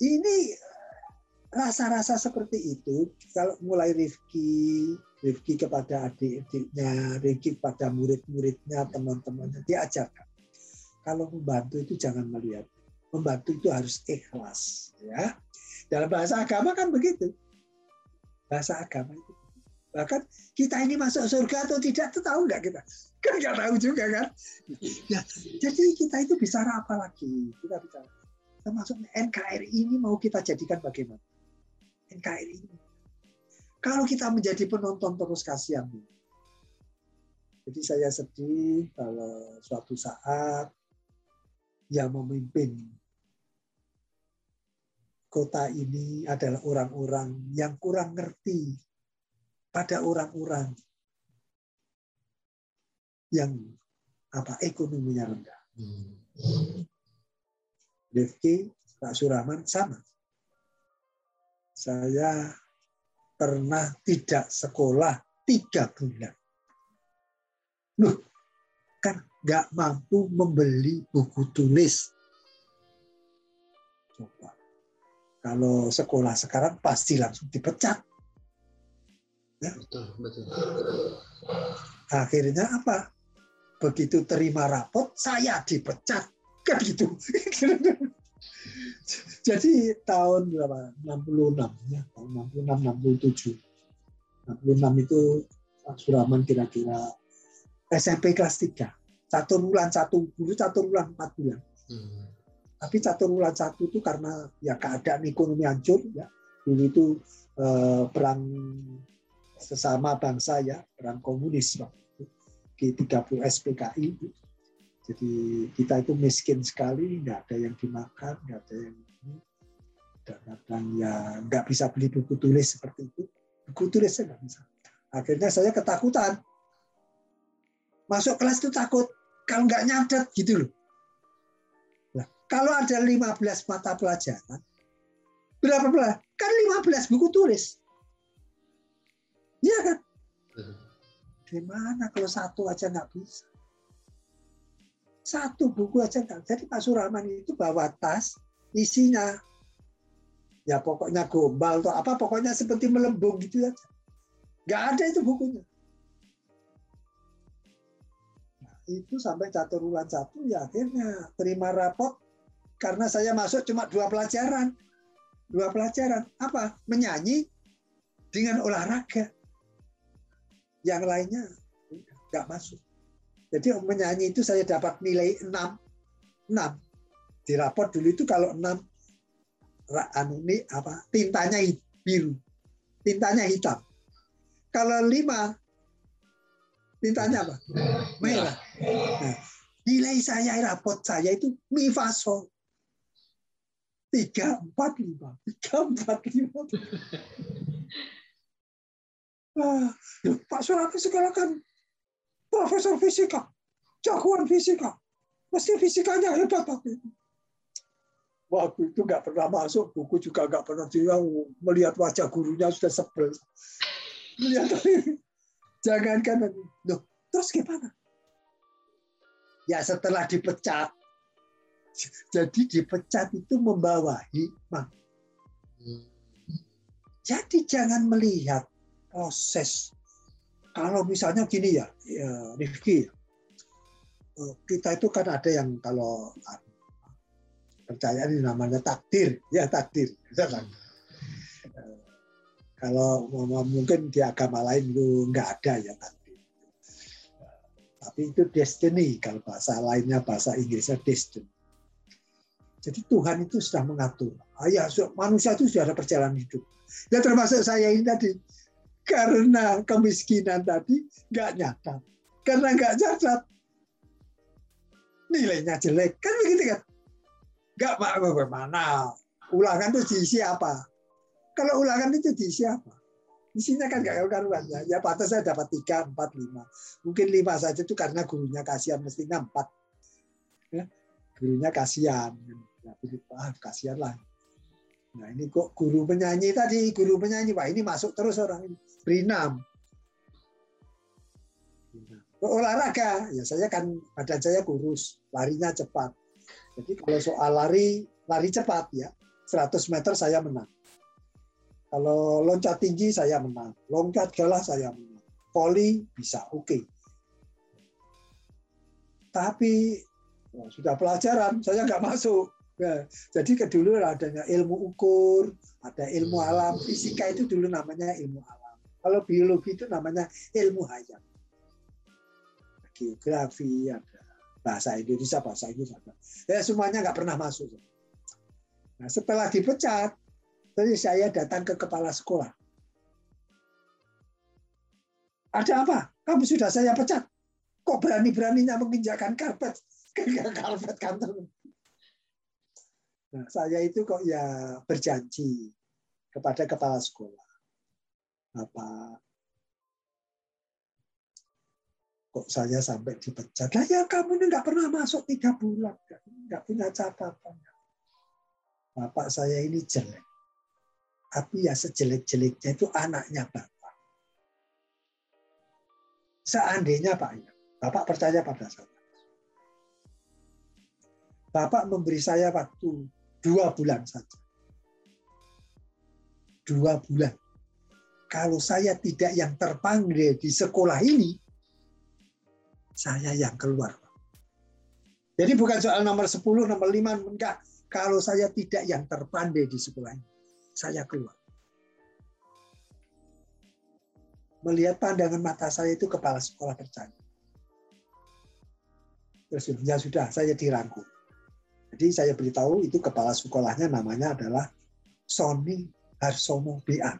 Ini rasa-rasa seperti itu kalau mulai Rifki, Rifki kepada adik-adiknya, Rifki kepada murid-muridnya, teman-temannya diajarkan. Kalau membantu itu jangan melihat, membantu itu harus ikhlas, ya. Dalam bahasa agama kan begitu. Bahasa agama itu Bahkan kita ini masuk surga atau tidak itu tahu nggak kita? Kan nggak tahu juga kan? Ya, jadi kita itu bicara apa lagi? Kita bicara termasuk NKRI ini mau kita jadikan bagaimana? NKRI ini. Kalau kita menjadi penonton terus kasihan. Jadi saya sedih kalau suatu saat yang memimpin kota ini adalah orang-orang yang kurang ngerti pada orang-orang yang apa ekonominya rendah. Hmm. Pak Suraman sama. Saya pernah tidak sekolah tiga bulan. Loh, kan nggak mampu membeli buku tulis. Coba. Kalau sekolah sekarang pasti langsung dipecat. Ya. Betul, betul. Akhirnya apa? Begitu terima rapot, saya dipecat. Kan gitu. Jadi tahun berapa? 66 ya, tahun 66 67. 66 itu Pak Suraman kira-kira SMP kelas 3. Satu bulan satu dulu satu bulan empat bulan. Hmm. Tapi satu bulan satu itu karena ya keadaan ekonomi hancur ya. Dulu itu eh, perang sesama bangsa ya perang komunis waktu itu G30 SPKI jadi kita itu miskin sekali nggak ada yang dimakan nggak ada yang ini kadang ya nggak bisa beli buku tulis seperti itu buku tulisnya nggak bisa akhirnya saya ketakutan Masuk kelas itu takut kalau nggak nyatet gitu loh. Nah, kalau ada 15 mata pelajaran, berapa belas? Kan 15 buku tulis. Iya kan? Gimana kalau satu aja nggak bisa? Satu buku aja nggak. Jadi Pak Surahman itu bawa tas, isinya ya pokoknya gombal atau apa pokoknya seperti melembung gitu aja. Nggak ada itu bukunya. Nah, itu sampai catur bulan satu ya akhirnya terima rapot karena saya masuk cuma dua pelajaran. Dua pelajaran. Apa? Menyanyi dengan olahraga yang lainnya nggak masuk. Jadi menyanyi itu saya dapat nilai 6. 6. Di raport dulu itu kalau 6 anu ini apa? Tintanya biru. Tintanya hitam. Kalau 5 tintanya apa? Merah. Nah, nilai saya raport saya itu mi fa sol. 3 4 5. 3 4 5. Ah, Pak Surati sekarang kan profesor fisika, jagoan fisika. Mesti fisikanya hebat waktu itu. Waktu itu nggak pernah masuk, buku juga nggak pernah dia melihat wajah gurunya sudah sebel. Melihat jangankan loh, terus gimana? Ya setelah dipecat, jadi dipecat itu membawa hikmah. Jadi jangan melihat proses. Kalau misalnya gini ya, ya Rifki, eh, kita itu kan ada yang kalau ah, percaya ini namanya takdir, ya takdir. Ya? Eh, kalau mungkin di agama lain itu nggak ada ya takdir. Tapi itu destiny, kalau bahasa lainnya bahasa Inggrisnya destiny. Jadi Tuhan itu sudah mengatur. Ayah, manusia itu sudah ada perjalanan hidup. Ya termasuk saya ini tadi karena kemiskinan tadi nggak nyata. Karena nggak catat, nilainya jelek. Kan begitu kan? Nggak bagaimana. Ulangan itu diisi apa? Kalau ulangan itu diisi apa? Isinya kan nggak karuan ya. Ya pantas saya dapat tiga, empat, lima. Mungkin lima saja itu karena gurunya kasihan, mestinya empat. Ya, gurunya kasihan. Ya, ah, kasihan lah. Nah ini kok guru penyanyi tadi, guru penyanyi, Pak ini masuk terus orang ini. Berinam. Olahraga, ya saya kan badan saya kurus, larinya cepat. Jadi kalau soal lari, lari cepat ya, 100 meter saya menang. Kalau loncat tinggi saya menang, loncat galah saya menang, volley bisa oke. Okay. Tapi sudah pelajaran, saya nggak masuk Ya, jadi dulu adanya ilmu ukur, ada ilmu hmm. alam, fisika itu dulu namanya ilmu alam. Kalau biologi itu namanya ilmu hayat. Geografi ada, bahasa Indonesia, bahasa Inggris ada. Ya semuanya nggak pernah masuk. Nah setelah dipecat, terus saya datang ke kepala sekolah. Ada apa? Kamu sudah saya pecat. Kok berani-beraninya menginjakkan karpet karpet kantor? Nah, saya itu kok ya berjanji kepada kepala sekolah. Bapak, kok saya sampai dipecat? Lah ya kamu ini nggak pernah masuk tiga bulan, nggak punya catatan. Bapak saya ini jelek. Tapi ya sejelek-jeleknya itu anaknya Bapak. Seandainya Pak, ya, Bapak percaya pada saya. Bapak memberi saya waktu Dua bulan saja. Dua bulan. Kalau saya tidak yang terpanggil di sekolah ini, saya yang keluar. Jadi bukan soal nomor 10, nomor 5, enggak. Kalau saya tidak yang terpandai di sekolah ini, saya keluar. Melihat pandangan mata saya itu kepala sekolah percaya. Terus ya sudah, saya dirangkul. Jadi saya beritahu itu kepala sekolahnya namanya adalah Sony Harsomo BA.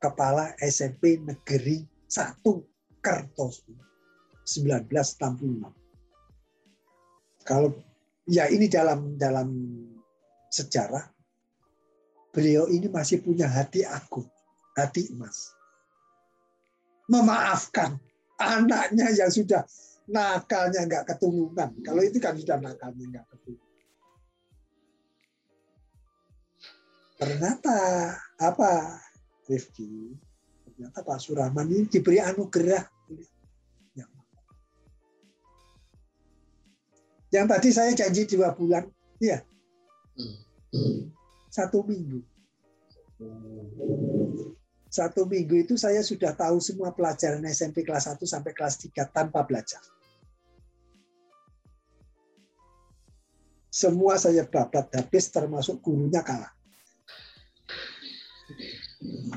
Kepala SMP Negeri 1 Kertosono 1965. Kalau ya ini dalam dalam sejarah beliau ini masih punya hati aku, hati emas. Memaafkan Anaknya yang sudah nakalnya nggak keturunan. Kalau itu kan sudah nakalnya nggak keturunan. Ternyata apa, Rifki? Ternyata Pak Surahman ini diberi anugerah. Yang tadi saya janji dua bulan, iya. Satu minggu. Satu minggu itu saya sudah tahu semua pelajaran SMP kelas 1 sampai kelas 3 tanpa belajar. Semua saya babat habis termasuk gurunya kalah.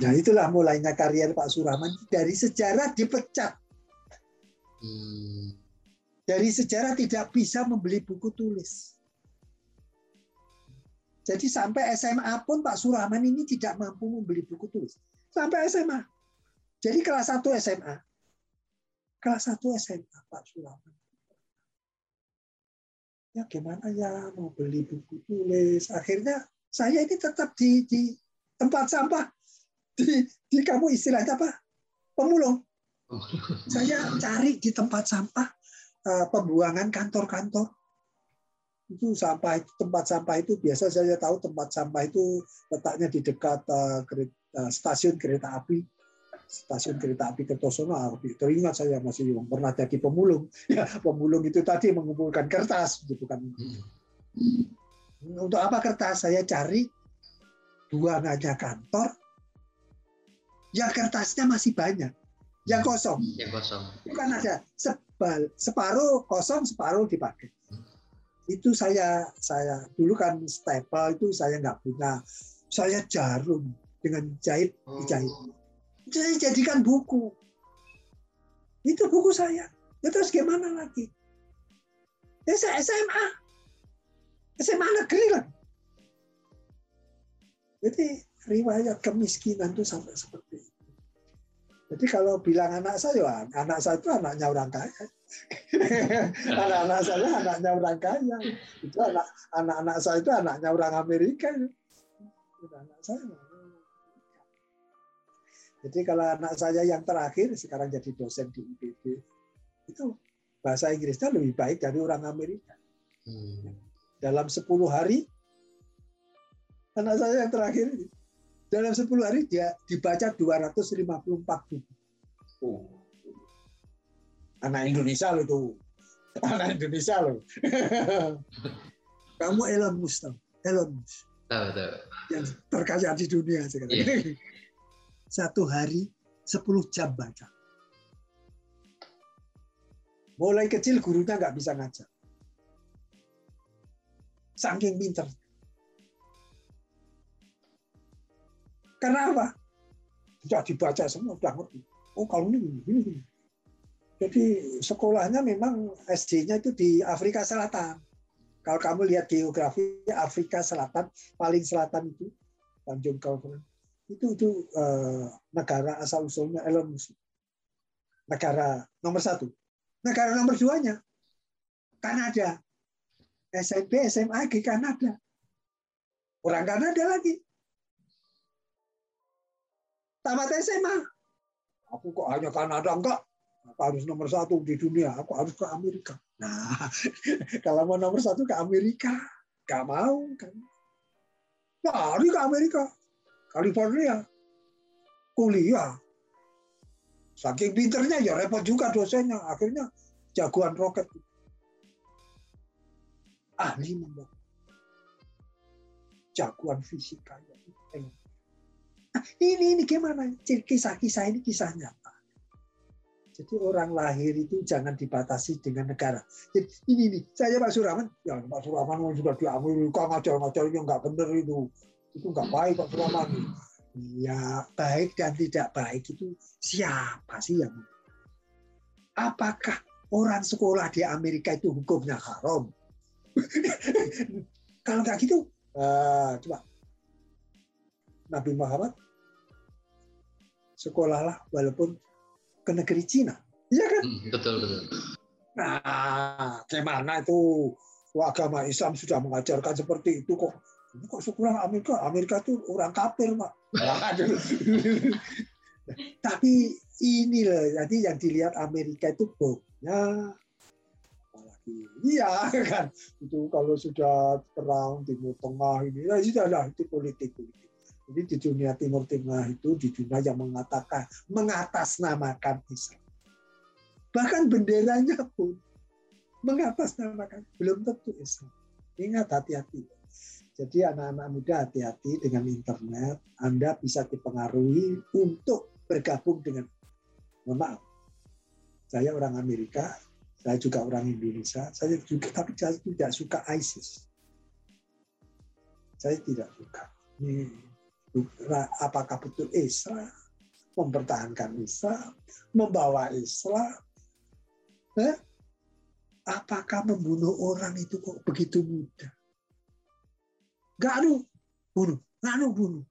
Nah itulah mulainya karier Pak Surahman dari sejarah dipecat. Hmm. Dari sejarah tidak bisa membeli buku tulis. Jadi sampai SMA pun Pak Surahman ini tidak mampu membeli buku tulis sampai SMA. Jadi kelas 1 SMA. Kelas 1 SMA Pak Sulaiman. Ya gimana ya mau beli buku tulis. Akhirnya saya ini tetap di, di tempat sampah. Di, di kamu istilahnya apa? Pemulung. Saya cari di tempat sampah uh, pembuangan kantor-kantor itu sampah itu tempat sampah itu biasa saya tahu tempat sampah itu letaknya di dekat uh, Eh, stasiun kereta api stasiun kereta api Kertosono teringat saya masih pernah jadi pemulung. Ya pemulung itu tadi mengumpulkan kertas gitu kan. Hmm. untuk apa kertas? Saya cari dua buangannya kantor. Yang kertasnya masih banyak. Yang kosong. Yang kosong. Bukan ada sebal separuh kosong separuh dipakai. Itu saya saya dulu kan staple itu saya nggak punya. Saya jarum dengan jahit dijahit. Saya jadikan buku. Itu buku saya. Ya terus gimana lagi? Ya saya SMA. SMA negeri lah. Jadi riwayat kemiskinan itu sampai seperti itu. Jadi kalau bilang anak saya, anak saya itu anaknya orang kaya. Anak-anak saya anaknya orang kaya. Itu anak anak-anak saya itu anaknya orang Amerika. Anak saya jadi kalau anak saya yang terakhir sekarang jadi dosen di IPB, itu bahasa Inggrisnya lebih baik dari orang Amerika. Hmm. Dalam 10 hari, anak saya yang terakhir ini, dalam 10 hari dia dibaca 254 buku. Oh. Anak Indonesia loh itu. Anak Indonesia loh. Kamu Elon Musk Elon Musk. Tahu, tahu. Yang terkaya di dunia sekarang. Yeah satu hari 10 jam baca. Mulai kecil gurunya nggak bisa ngajar. Saking pinter. Karena apa? Sudah dibaca semua, sudah ngerti. Oh kalau ini, ini, ini. Jadi sekolahnya memang SD-nya itu di Afrika Selatan. Kalau kamu lihat geografi Afrika Selatan, paling selatan itu Tanjung Kalpern itu itu uh, negara asal usulnya Elon Musk. Negara nomor satu. Negara nomor duanya Kanada. SMP, SMA di Kanada. Orang Kanada lagi. Tamat SMA. Aku kok hanya Kanada enggak? Aku harus nomor satu di dunia. Aku harus ke Amerika. Nah, kalau mau nomor satu ke Amerika, gak mau kan? Lari ke Amerika. California kuliah. Saking pinternya ya repot juga dosennya. Akhirnya jagoan roket. Ahli membuat jagoan fisika. Nah, ini ini gimana? Kisah-kisah ini kisah nyata. Jadi orang lahir itu jangan dibatasi dengan negara. Jadi ini nih, saya Pak Suraman, ya Pak Suraman juga di Amerika ngajar-ngajar yang nggak benar itu itu nggak baik Pak Suraman. Ya baik dan tidak baik itu siapa sih yang Apakah orang sekolah di Amerika itu hukumnya haram? Kalau nggak gitu, uh, coba Nabi Muhammad sekolahlah walaupun ke negeri Cina, iya kan? Hmm, betul betul. Nah, gimana itu agama Islam sudah mengajarkan seperti itu kok kok sekolah Amerika. Amerika tuh orang kafir pak. Tapi ini loh, jadi yang dilihat Amerika itu bomnya, apalagi iya kan. Itu kalau sudah perang timur tengah ini ya sudah lah itu politik politik. Jadi di dunia timur tengah itu di dunia yang mengatakan mengatasnamakan Islam. Bahkan benderanya pun mengatasnamakan belum tentu Islam. Ingat hati-hati jadi anak-anak muda hati-hati dengan internet. Anda bisa dipengaruhi untuk bergabung dengan mohon maaf saya orang Amerika saya juga orang Indonesia saya juga tapi saya tidak suka ISIS. Saya tidak suka. Ini apakah betul Islam mempertahankan Islam membawa Islam eh? apakah membunuh orang itu kok begitu mudah Gak anu bunuh, gak anu bunuh.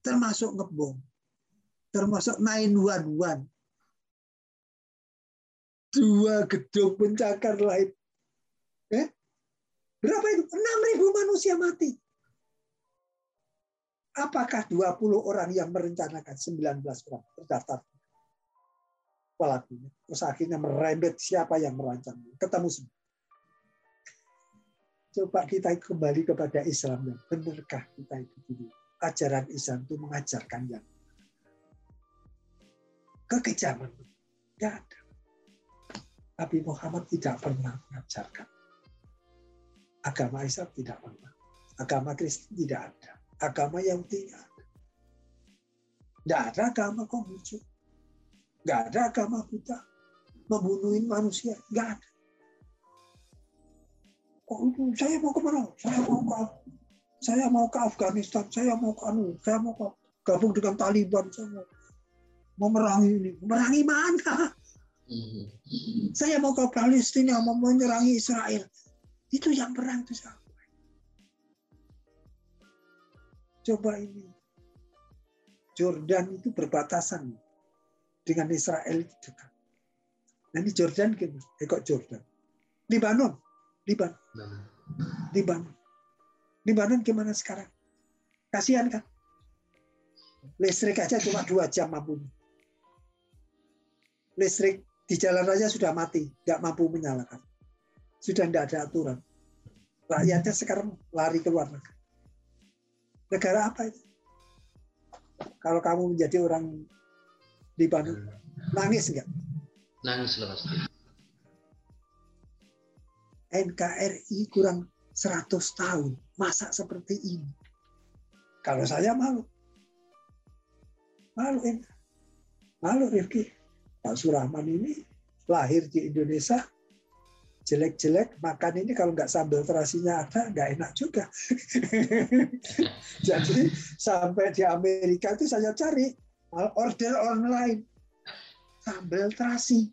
Termasuk ngebom, termasuk 911. Dua gedung pencakar lain. Eh? Berapa itu? 6 ribu manusia mati. Apakah 20 orang yang merencanakan 19 orang terdaftar? Pelakunya. Terus akhirnya merembet siapa yang merancang. Ketemu semua. Coba kita kembali kepada Islam. Benarkah kita itu dulu? Ajaran Islam itu mengajarkan yang kekejaman. Tidak ada. Nabi Muhammad tidak pernah mengajarkan. Agama Islam tidak pernah. Agama Kristen tidak ada. Agama yang tidak ada. Tidak ada agama Konghucu. Tidak ada agama Buddha. Membunuhin manusia. Tidak ada. Oh, saya mau ke mana? Saya mau ke saya mau ke Afghanistan, saya mau ke anu, saya mau ke gabung dengan Taliban, saya mau memerangi ini. Memerangi mana? Hmm. Saya mau ke Palestina, mau menyerangi Israel. Itu yang perang itu siapa? Coba ini. Jordan itu berbatasan dengan Israel itu juga. Nah ini Jordan? Eh kok Jordan? Libanon. Libanon. Libanon. Libanon gimana sekarang? Kasihan kan? Listrik aja cuma dua jam mampunya listrik di jalan raya sudah mati, nggak mampu menyalakan. Sudah tidak ada aturan. Rakyatnya sekarang lari keluar negeri. Negara apa itu? Kalau kamu menjadi orang di Bandung, nangis enggak? Nangis loh pasti. NKRI kurang 100 tahun, masa seperti ini? Kalau saya malu. Malu, Malu, Rifki. Pak Surahman ini lahir di Indonesia jelek-jelek makan ini kalau nggak sambal terasinya ada nggak enak juga. Jadi sampai di Amerika itu saya cari order online sambal terasi.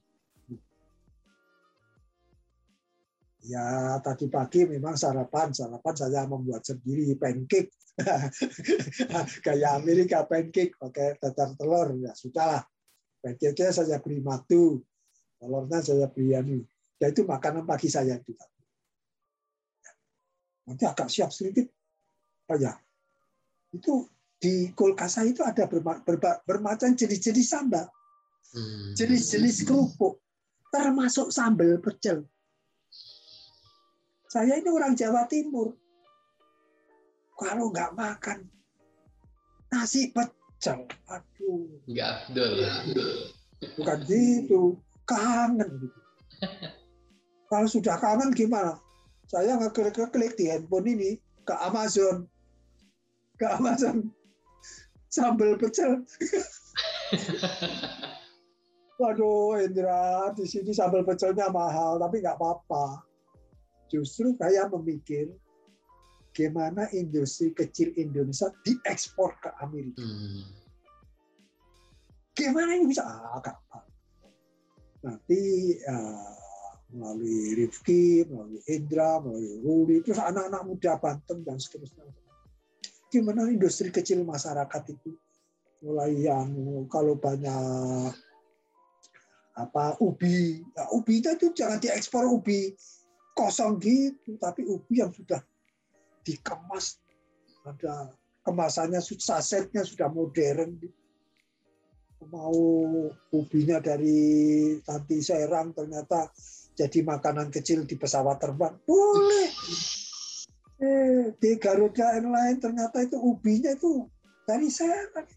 Ya tadi pagi memang sarapan sarapan saya membuat sendiri pancake kayak Amerika pancake pakai tatar telur ya sudahlah Pancake saya beri madu, telurnya saya beri anu. Ya itu makanan pagi saya juga. Nanti agak siap sedikit. Oh ya, itu di kulkas saya itu ada bermacam jenis-jenis sambal. Hmm. Jenis-jenis kerupuk. Termasuk sambal pecel. Saya ini orang Jawa Timur. Kalau nggak makan nasi pecel. Aduh. Enggak Abdul. Bukan gitu. Kangen gitu. Kalau sudah kangen gimana? Saya ngeklik-klik di handphone ini ke Amazon. Ke Amazon. Sambal pecel. Waduh, Indra, di sini sambal pecelnya mahal, tapi nggak apa-apa. Justru saya memikir bagaimana industri kecil Indonesia diekspor ke Amerika. Hmm. Gimana ini bisa? Ah, Nanti uh, melalui Rifki, melalui Indra, melalui Ruli, terus anak-anak muda Banten dan seterusnya. Gimana industri kecil masyarakat itu mulai yang kalau banyak apa ubi, ya, ubi itu jangan diekspor ubi kosong gitu, tapi ubi yang sudah dikemas ada kemasannya sasetnya sudah modern. Mau ubinya dari Tanti Serang ternyata jadi makanan kecil di pesawat terbang. Boleh. Eh, di Garuda Airlines ternyata itu ubinya itu dari Serang.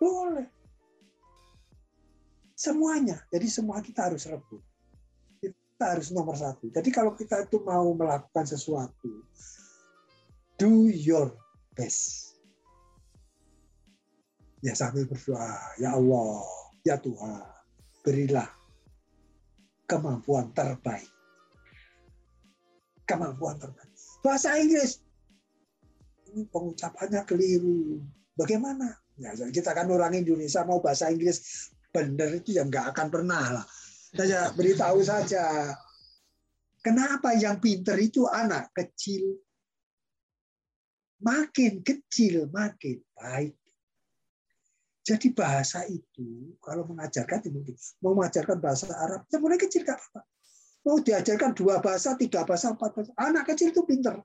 Boleh. Semuanya. Jadi semua kita harus rebut kita harus nomor satu jadi kalau kita itu mau melakukan sesuatu do your best ya sambil berdoa, ya Allah, ya Tuhan, berilah kemampuan terbaik. Kemampuan terbaik. Bahasa Inggris, ini pengucapannya keliru. Bagaimana? Ya, kita kan orang Indonesia mau bahasa Inggris benar itu yang nggak akan pernah lah. Saya beritahu saja. Kenapa yang pinter itu anak kecil? Makin kecil, makin baik jadi bahasa itu kalau mengajarkan mungkin mau mengajarkan bahasa Arab ya mulai kecil gak apa-apa. Mau diajarkan dua bahasa, tiga bahasa, empat bahasa. Anak kecil itu pinter.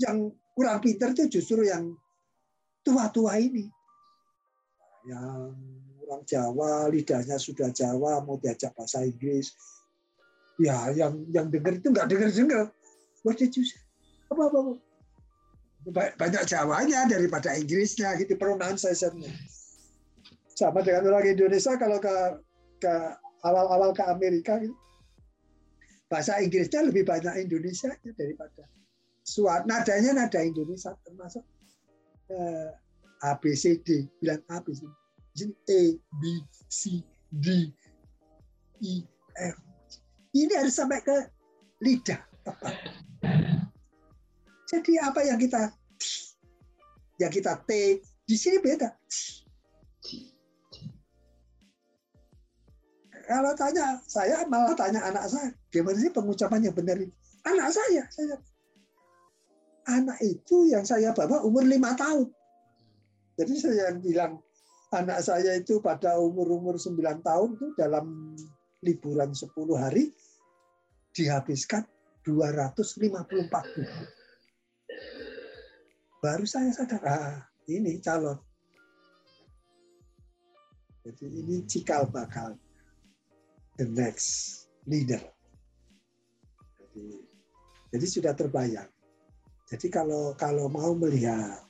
Yang kurang pinter itu justru yang tua-tua ini. Yang orang Jawa, lidahnya sudah Jawa, mau diajak bahasa Inggris. Ya, yang yang dengar itu nggak dengar-dengar. What did you say? Apa, apa, apa? Banyak Jawanya daripada Inggrisnya gitu pronunciation-nya sama dengan orang Indonesia kalau ke ke awal-awal ke Amerika gitu. bahasa Inggrisnya lebih banyak Indonesia daripada suat nadanya nada Indonesia termasuk eh, A B C D bilang A D A B C D E F. Ini harus sampai ke lidah tepat. Jadi apa yang kita yang kita T di sini beda. Kalau tanya saya malah tanya anak saya. Gimana sih pengucapan yang benar ini? Anak saya saya. Anak itu yang saya bawa umur lima tahun. Jadi saya bilang anak saya itu pada umur-umur 9 tahun itu dalam liburan 10 hari dihabiskan 254 buku. Baru saya sadar, ah ini calon. Jadi ini cikal bakal the next leader. Jadi, jadi sudah terbayang. Jadi kalau kalau mau melihat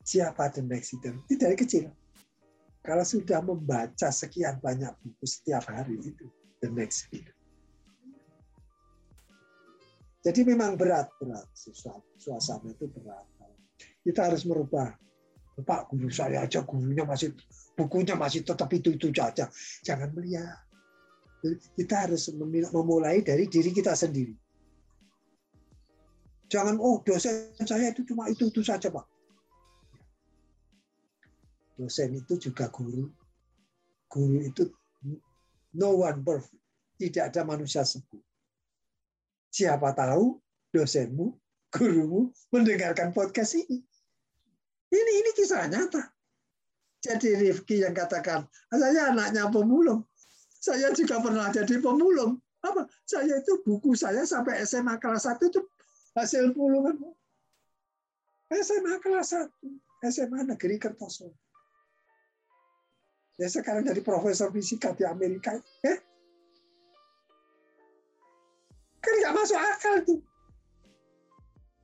siapa the next leader, itu dari kecil. Kalau sudah membaca sekian banyak buku setiap hari itu the next leader. Jadi memang berat, berat. Suasana itu berat. Kita harus merubah. Pak guru saya aja gurunya masih bukunya masih tetap itu itu saja. Jangan melihat kita harus memulai dari diri kita sendiri. Jangan, oh dosen saya itu cuma itu-itu saja Pak. Dosen itu juga guru. Guru itu no one perfect. Tidak ada manusia sempurna. Siapa tahu dosenmu, gurumu mendengarkan podcast ini. Ini ini kisah nyata. Jadi Rifki yang katakan, saya anaknya pemulung. Saya juga pernah jadi pemulung. Apa? Saya itu buku saya sampai SMA kelas 1 itu hasil pulungan. SMA kelas 1, SMA Negeri Kertosono. Ya sekarang jadi profesor fisika di Amerika. Eh? Kan nggak masuk akal itu.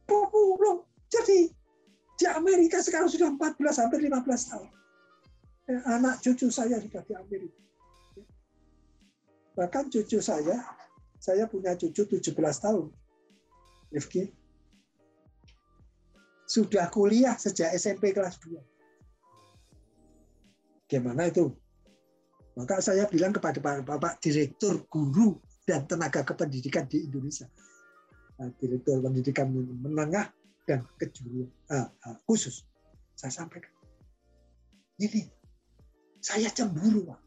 Pemulung. Jadi di Amerika sekarang sudah 14 sampai 15 tahun. Eh, anak cucu saya sudah di Amerika. Bahkan cucu saya, saya punya cucu 17 tahun. Rifki. Sudah kuliah sejak SMP kelas 2. Gimana itu? Maka saya bilang kepada Bapak Direktur Guru dan Tenaga Kependidikan di Indonesia. Nah, Direktur Pendidikan Menengah dan Kejuruan uh, uh, khusus. Saya sampaikan. Ini, saya cemburu, Pak.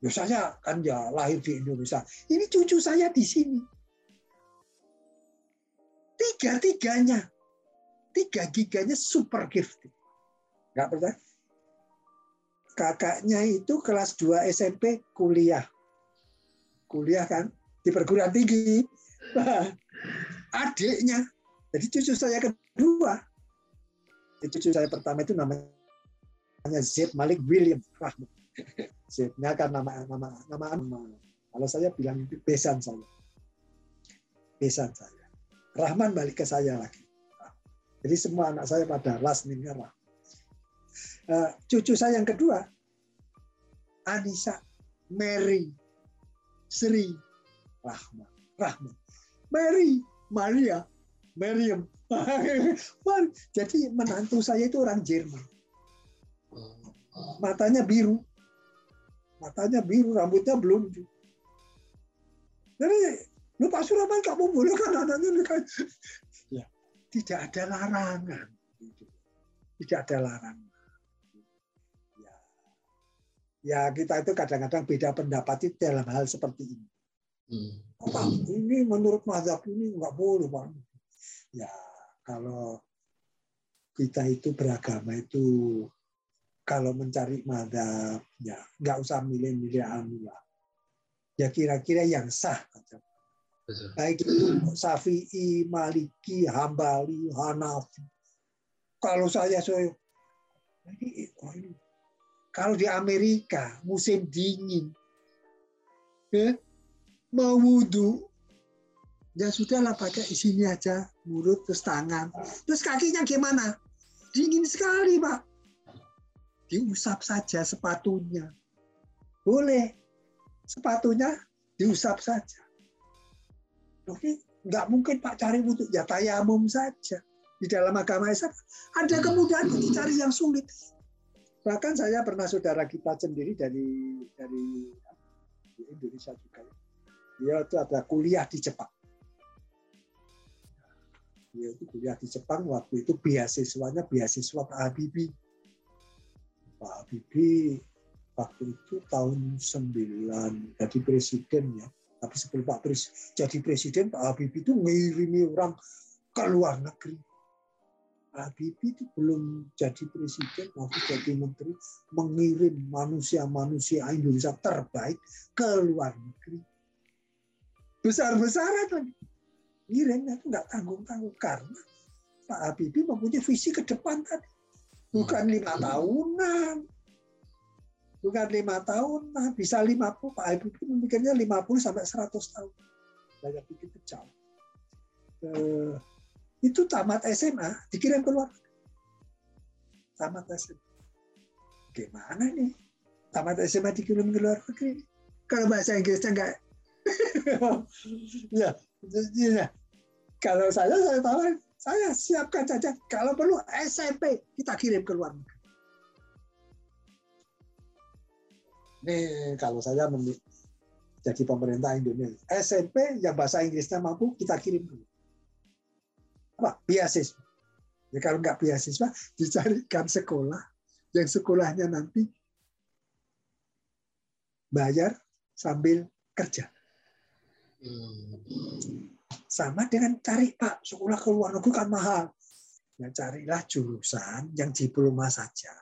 Ya saya kan ya lahir di Indonesia. Ini cucu saya di sini. Tiga-tiganya. Tiga giganya super gifted. Enggak percaya? Kakaknya itu kelas 2 SMP kuliah. Kuliah kan di perguruan tinggi. Adiknya. Jadi cucu saya kedua. Cucu saya pertama itu namanya Z Malik William Z-nya kan nama nama nama nama. Kalau saya bilang besan saya. Besan saya. Rahman balik ke saya lagi. Jadi semua anak saya pada last name-nya Rahman. Uh, cucu saya yang kedua, Anissa, Mary, Sri, Rahman. Rahman. Mary, Maria, Miriam. Jadi menantu saya itu orang Jerman. Matanya biru. Matanya biru, rambutnya belum. Jadi, lu Pak Suraman kamu boleh kan anaknya kan? Ya, tidak ada larangan. Tidak ada larangan. Ya, kita itu kadang-kadang beda pendapat itu dalam hal seperti ini. Hmm. Pak, ini menurut mazhab ini nggak boleh, Pak. Ya, kalau kita itu beragama itu kalau mencari madhab ya nggak usah milih-milih anu lah ya kira-kira yang sah aja baik itu Syafi'i, Maliki, Hambali, Hanafi. Kalau saya saya ini, oh ini kalau di Amerika musim dingin, ya, mau wudhu ya sudahlah pakai sini aja mulut terus tangan. Terus kakinya gimana? Dingin sekali pak. Diusap saja sepatunya. Boleh. Sepatunya diusap saja. Oke nggak mungkin pak cari untuk ya tayamum saja. Di dalam agama Islam ada kemudahan dicari yang sulit bahkan saya pernah saudara kita sendiri dari dari Indonesia juga dia itu ada kuliah di Jepang dia itu kuliah di Jepang waktu itu beasiswanya beasiswa Pak Habibie. Pak Habibie waktu itu tahun 9 jadi presiden ya. Tapi sebelum Pak Pres jadi presiden Pak Habibie itu ngirimi orang ke luar negeri. Habibie itu belum jadi presiden waktu jadi menteri mengirim manusia-manusia Indonesia terbaik ke luar negeri. Besar-besaran lagi ngirimnya itu nggak tanggung-tanggung karena Pak Habibie mempunyai visi ke depan tadi. Bukan hmm. lima tahunan. Bukan lima tahunan, bisa lima puluh. Pak Habibie memikirnya lima puluh sampai seratus tahun. Banyak pikir kecil. Eh, itu tamat SMA, dikirim keluar. Tamat SMA. Gimana nih? Tamat SMA dikirim ke luar negeri. Kalau bahasa Inggrisnya enggak ya, ya, kalau saya, saya tahu, saya siapkan saja. Kalau perlu SMP, kita kirim ke luar negeri. Nih, kalau saya jadi pemerintah Indonesia, SMP yang bahasa Inggrisnya mampu, kita kirim dulu. Apa? Beasiswa. Ya, kalau nggak beasiswa, dicarikan sekolah yang sekolahnya nanti bayar sambil kerja. Sama dengan cari Pak, sekolah ke luar negeri kan mahal. Ya carilah jurusan yang diploma saja.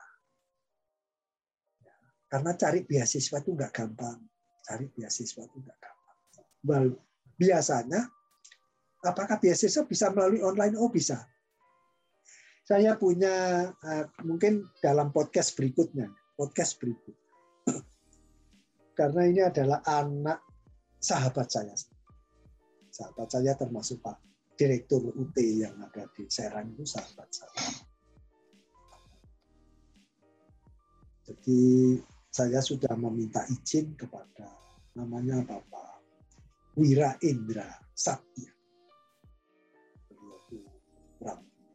Ya, karena cari beasiswa itu nggak gampang. Cari beasiswa itu nggak gampang. Well, biasanya, apakah beasiswa bisa melalui online? Oh bisa. Saya punya uh, mungkin dalam podcast berikutnya, podcast berikut. Karena ini adalah anak sahabat saya sahabat saya termasuk Pak Direktur UT yang ada di Serang itu sahabat saya. Jadi saya sudah meminta izin kepada namanya Bapak Wira Indra Satya.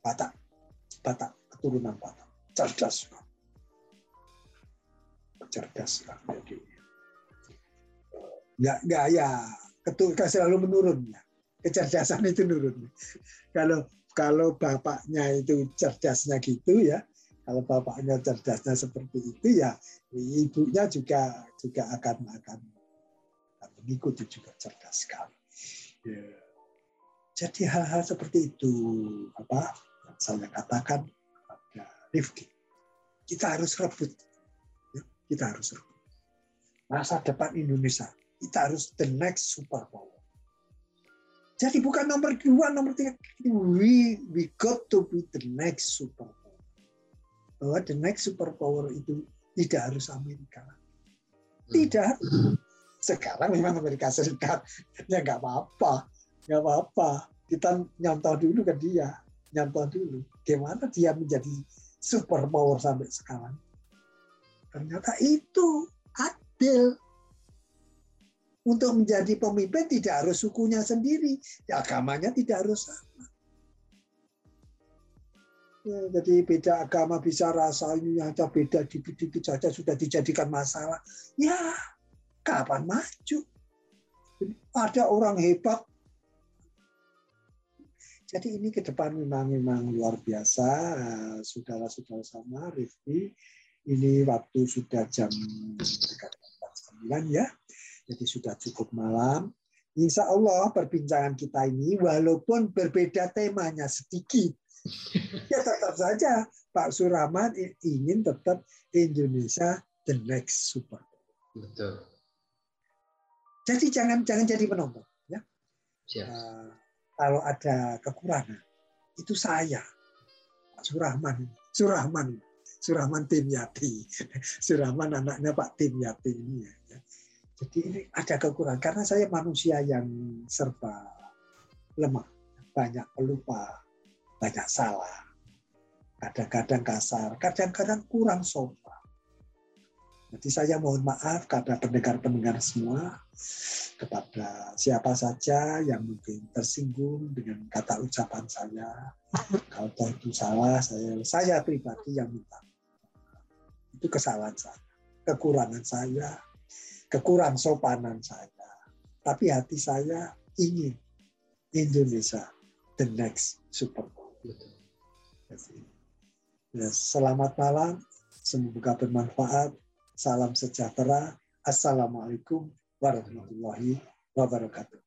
Batak, Batak, keturunan Batak, cerdas cerdas kan jadi nggak nggak ya ketika selalu menurun ya. Kecerdasan itu menurun. Kalau kalau bapaknya itu cerdasnya gitu ya, kalau bapaknya cerdasnya seperti itu ya ibunya juga juga akan akan, mengikuti juga cerdas sekali. Ya. Jadi hal-hal seperti itu apa saya katakan kepada Rifki. Kita harus rebut. Ya, kita harus rebut. Masa depan Indonesia kita harus the next superpower. Jadi bukan nomor dua, nomor tiga. We, we got to be the next superpower. Bahwa the next superpower itu tidak harus Amerika. Tidak. Sekarang memang Amerika Serikat ya nggak apa-apa, nggak apa-apa. Kita nyontoh dulu ke dia, nyontoh dulu. Gimana dia menjadi super power sampai sekarang? Ternyata itu adil. Untuk menjadi pemimpin tidak harus sukunya sendiri, agamanya tidak harus sama. Ya, jadi beda agama bisa rasanya aja beda dikit-dikit saja sudah dijadikan masalah. Ya, kapan maju? Ada orang hebat. Jadi ini ke depan memang memang luar biasa, saudara-saudara sama, Rifki. Ini waktu sudah jam 3.49 ya, jadi sudah cukup malam. Insya Allah perbincangan kita ini walaupun berbeda temanya sedikit, ya tetap saja Pak Surahman ingin tetap Indonesia the next super. Betul. Jadi jangan jangan jadi penonton ya. Siap. Uh, kalau ada kekurangan itu saya Pak Surahman Surahman Surahman Tim Yati Surahman anaknya Pak Tim Yati ini ya. Jadi ini ada kekurangan karena saya manusia yang serba lemah, banyak pelupa, banyak salah. Kadang-kadang kasar, kadang-kadang kurang sopan. Jadi saya mohon maaf kepada pendengar-pendengar semua, kepada siapa saja yang mungkin tersinggung dengan kata ucapan saya. Kalau itu salah, saya saya pribadi yang minta. Itu kesalahan saya, kekurangan saya, kekurang sopanan saya. Tapi hati saya ingin Indonesia the next super Ya, selamat malam, semoga bermanfaat. Salam sejahtera. Assalamualaikum warahmatullahi wabarakatuh.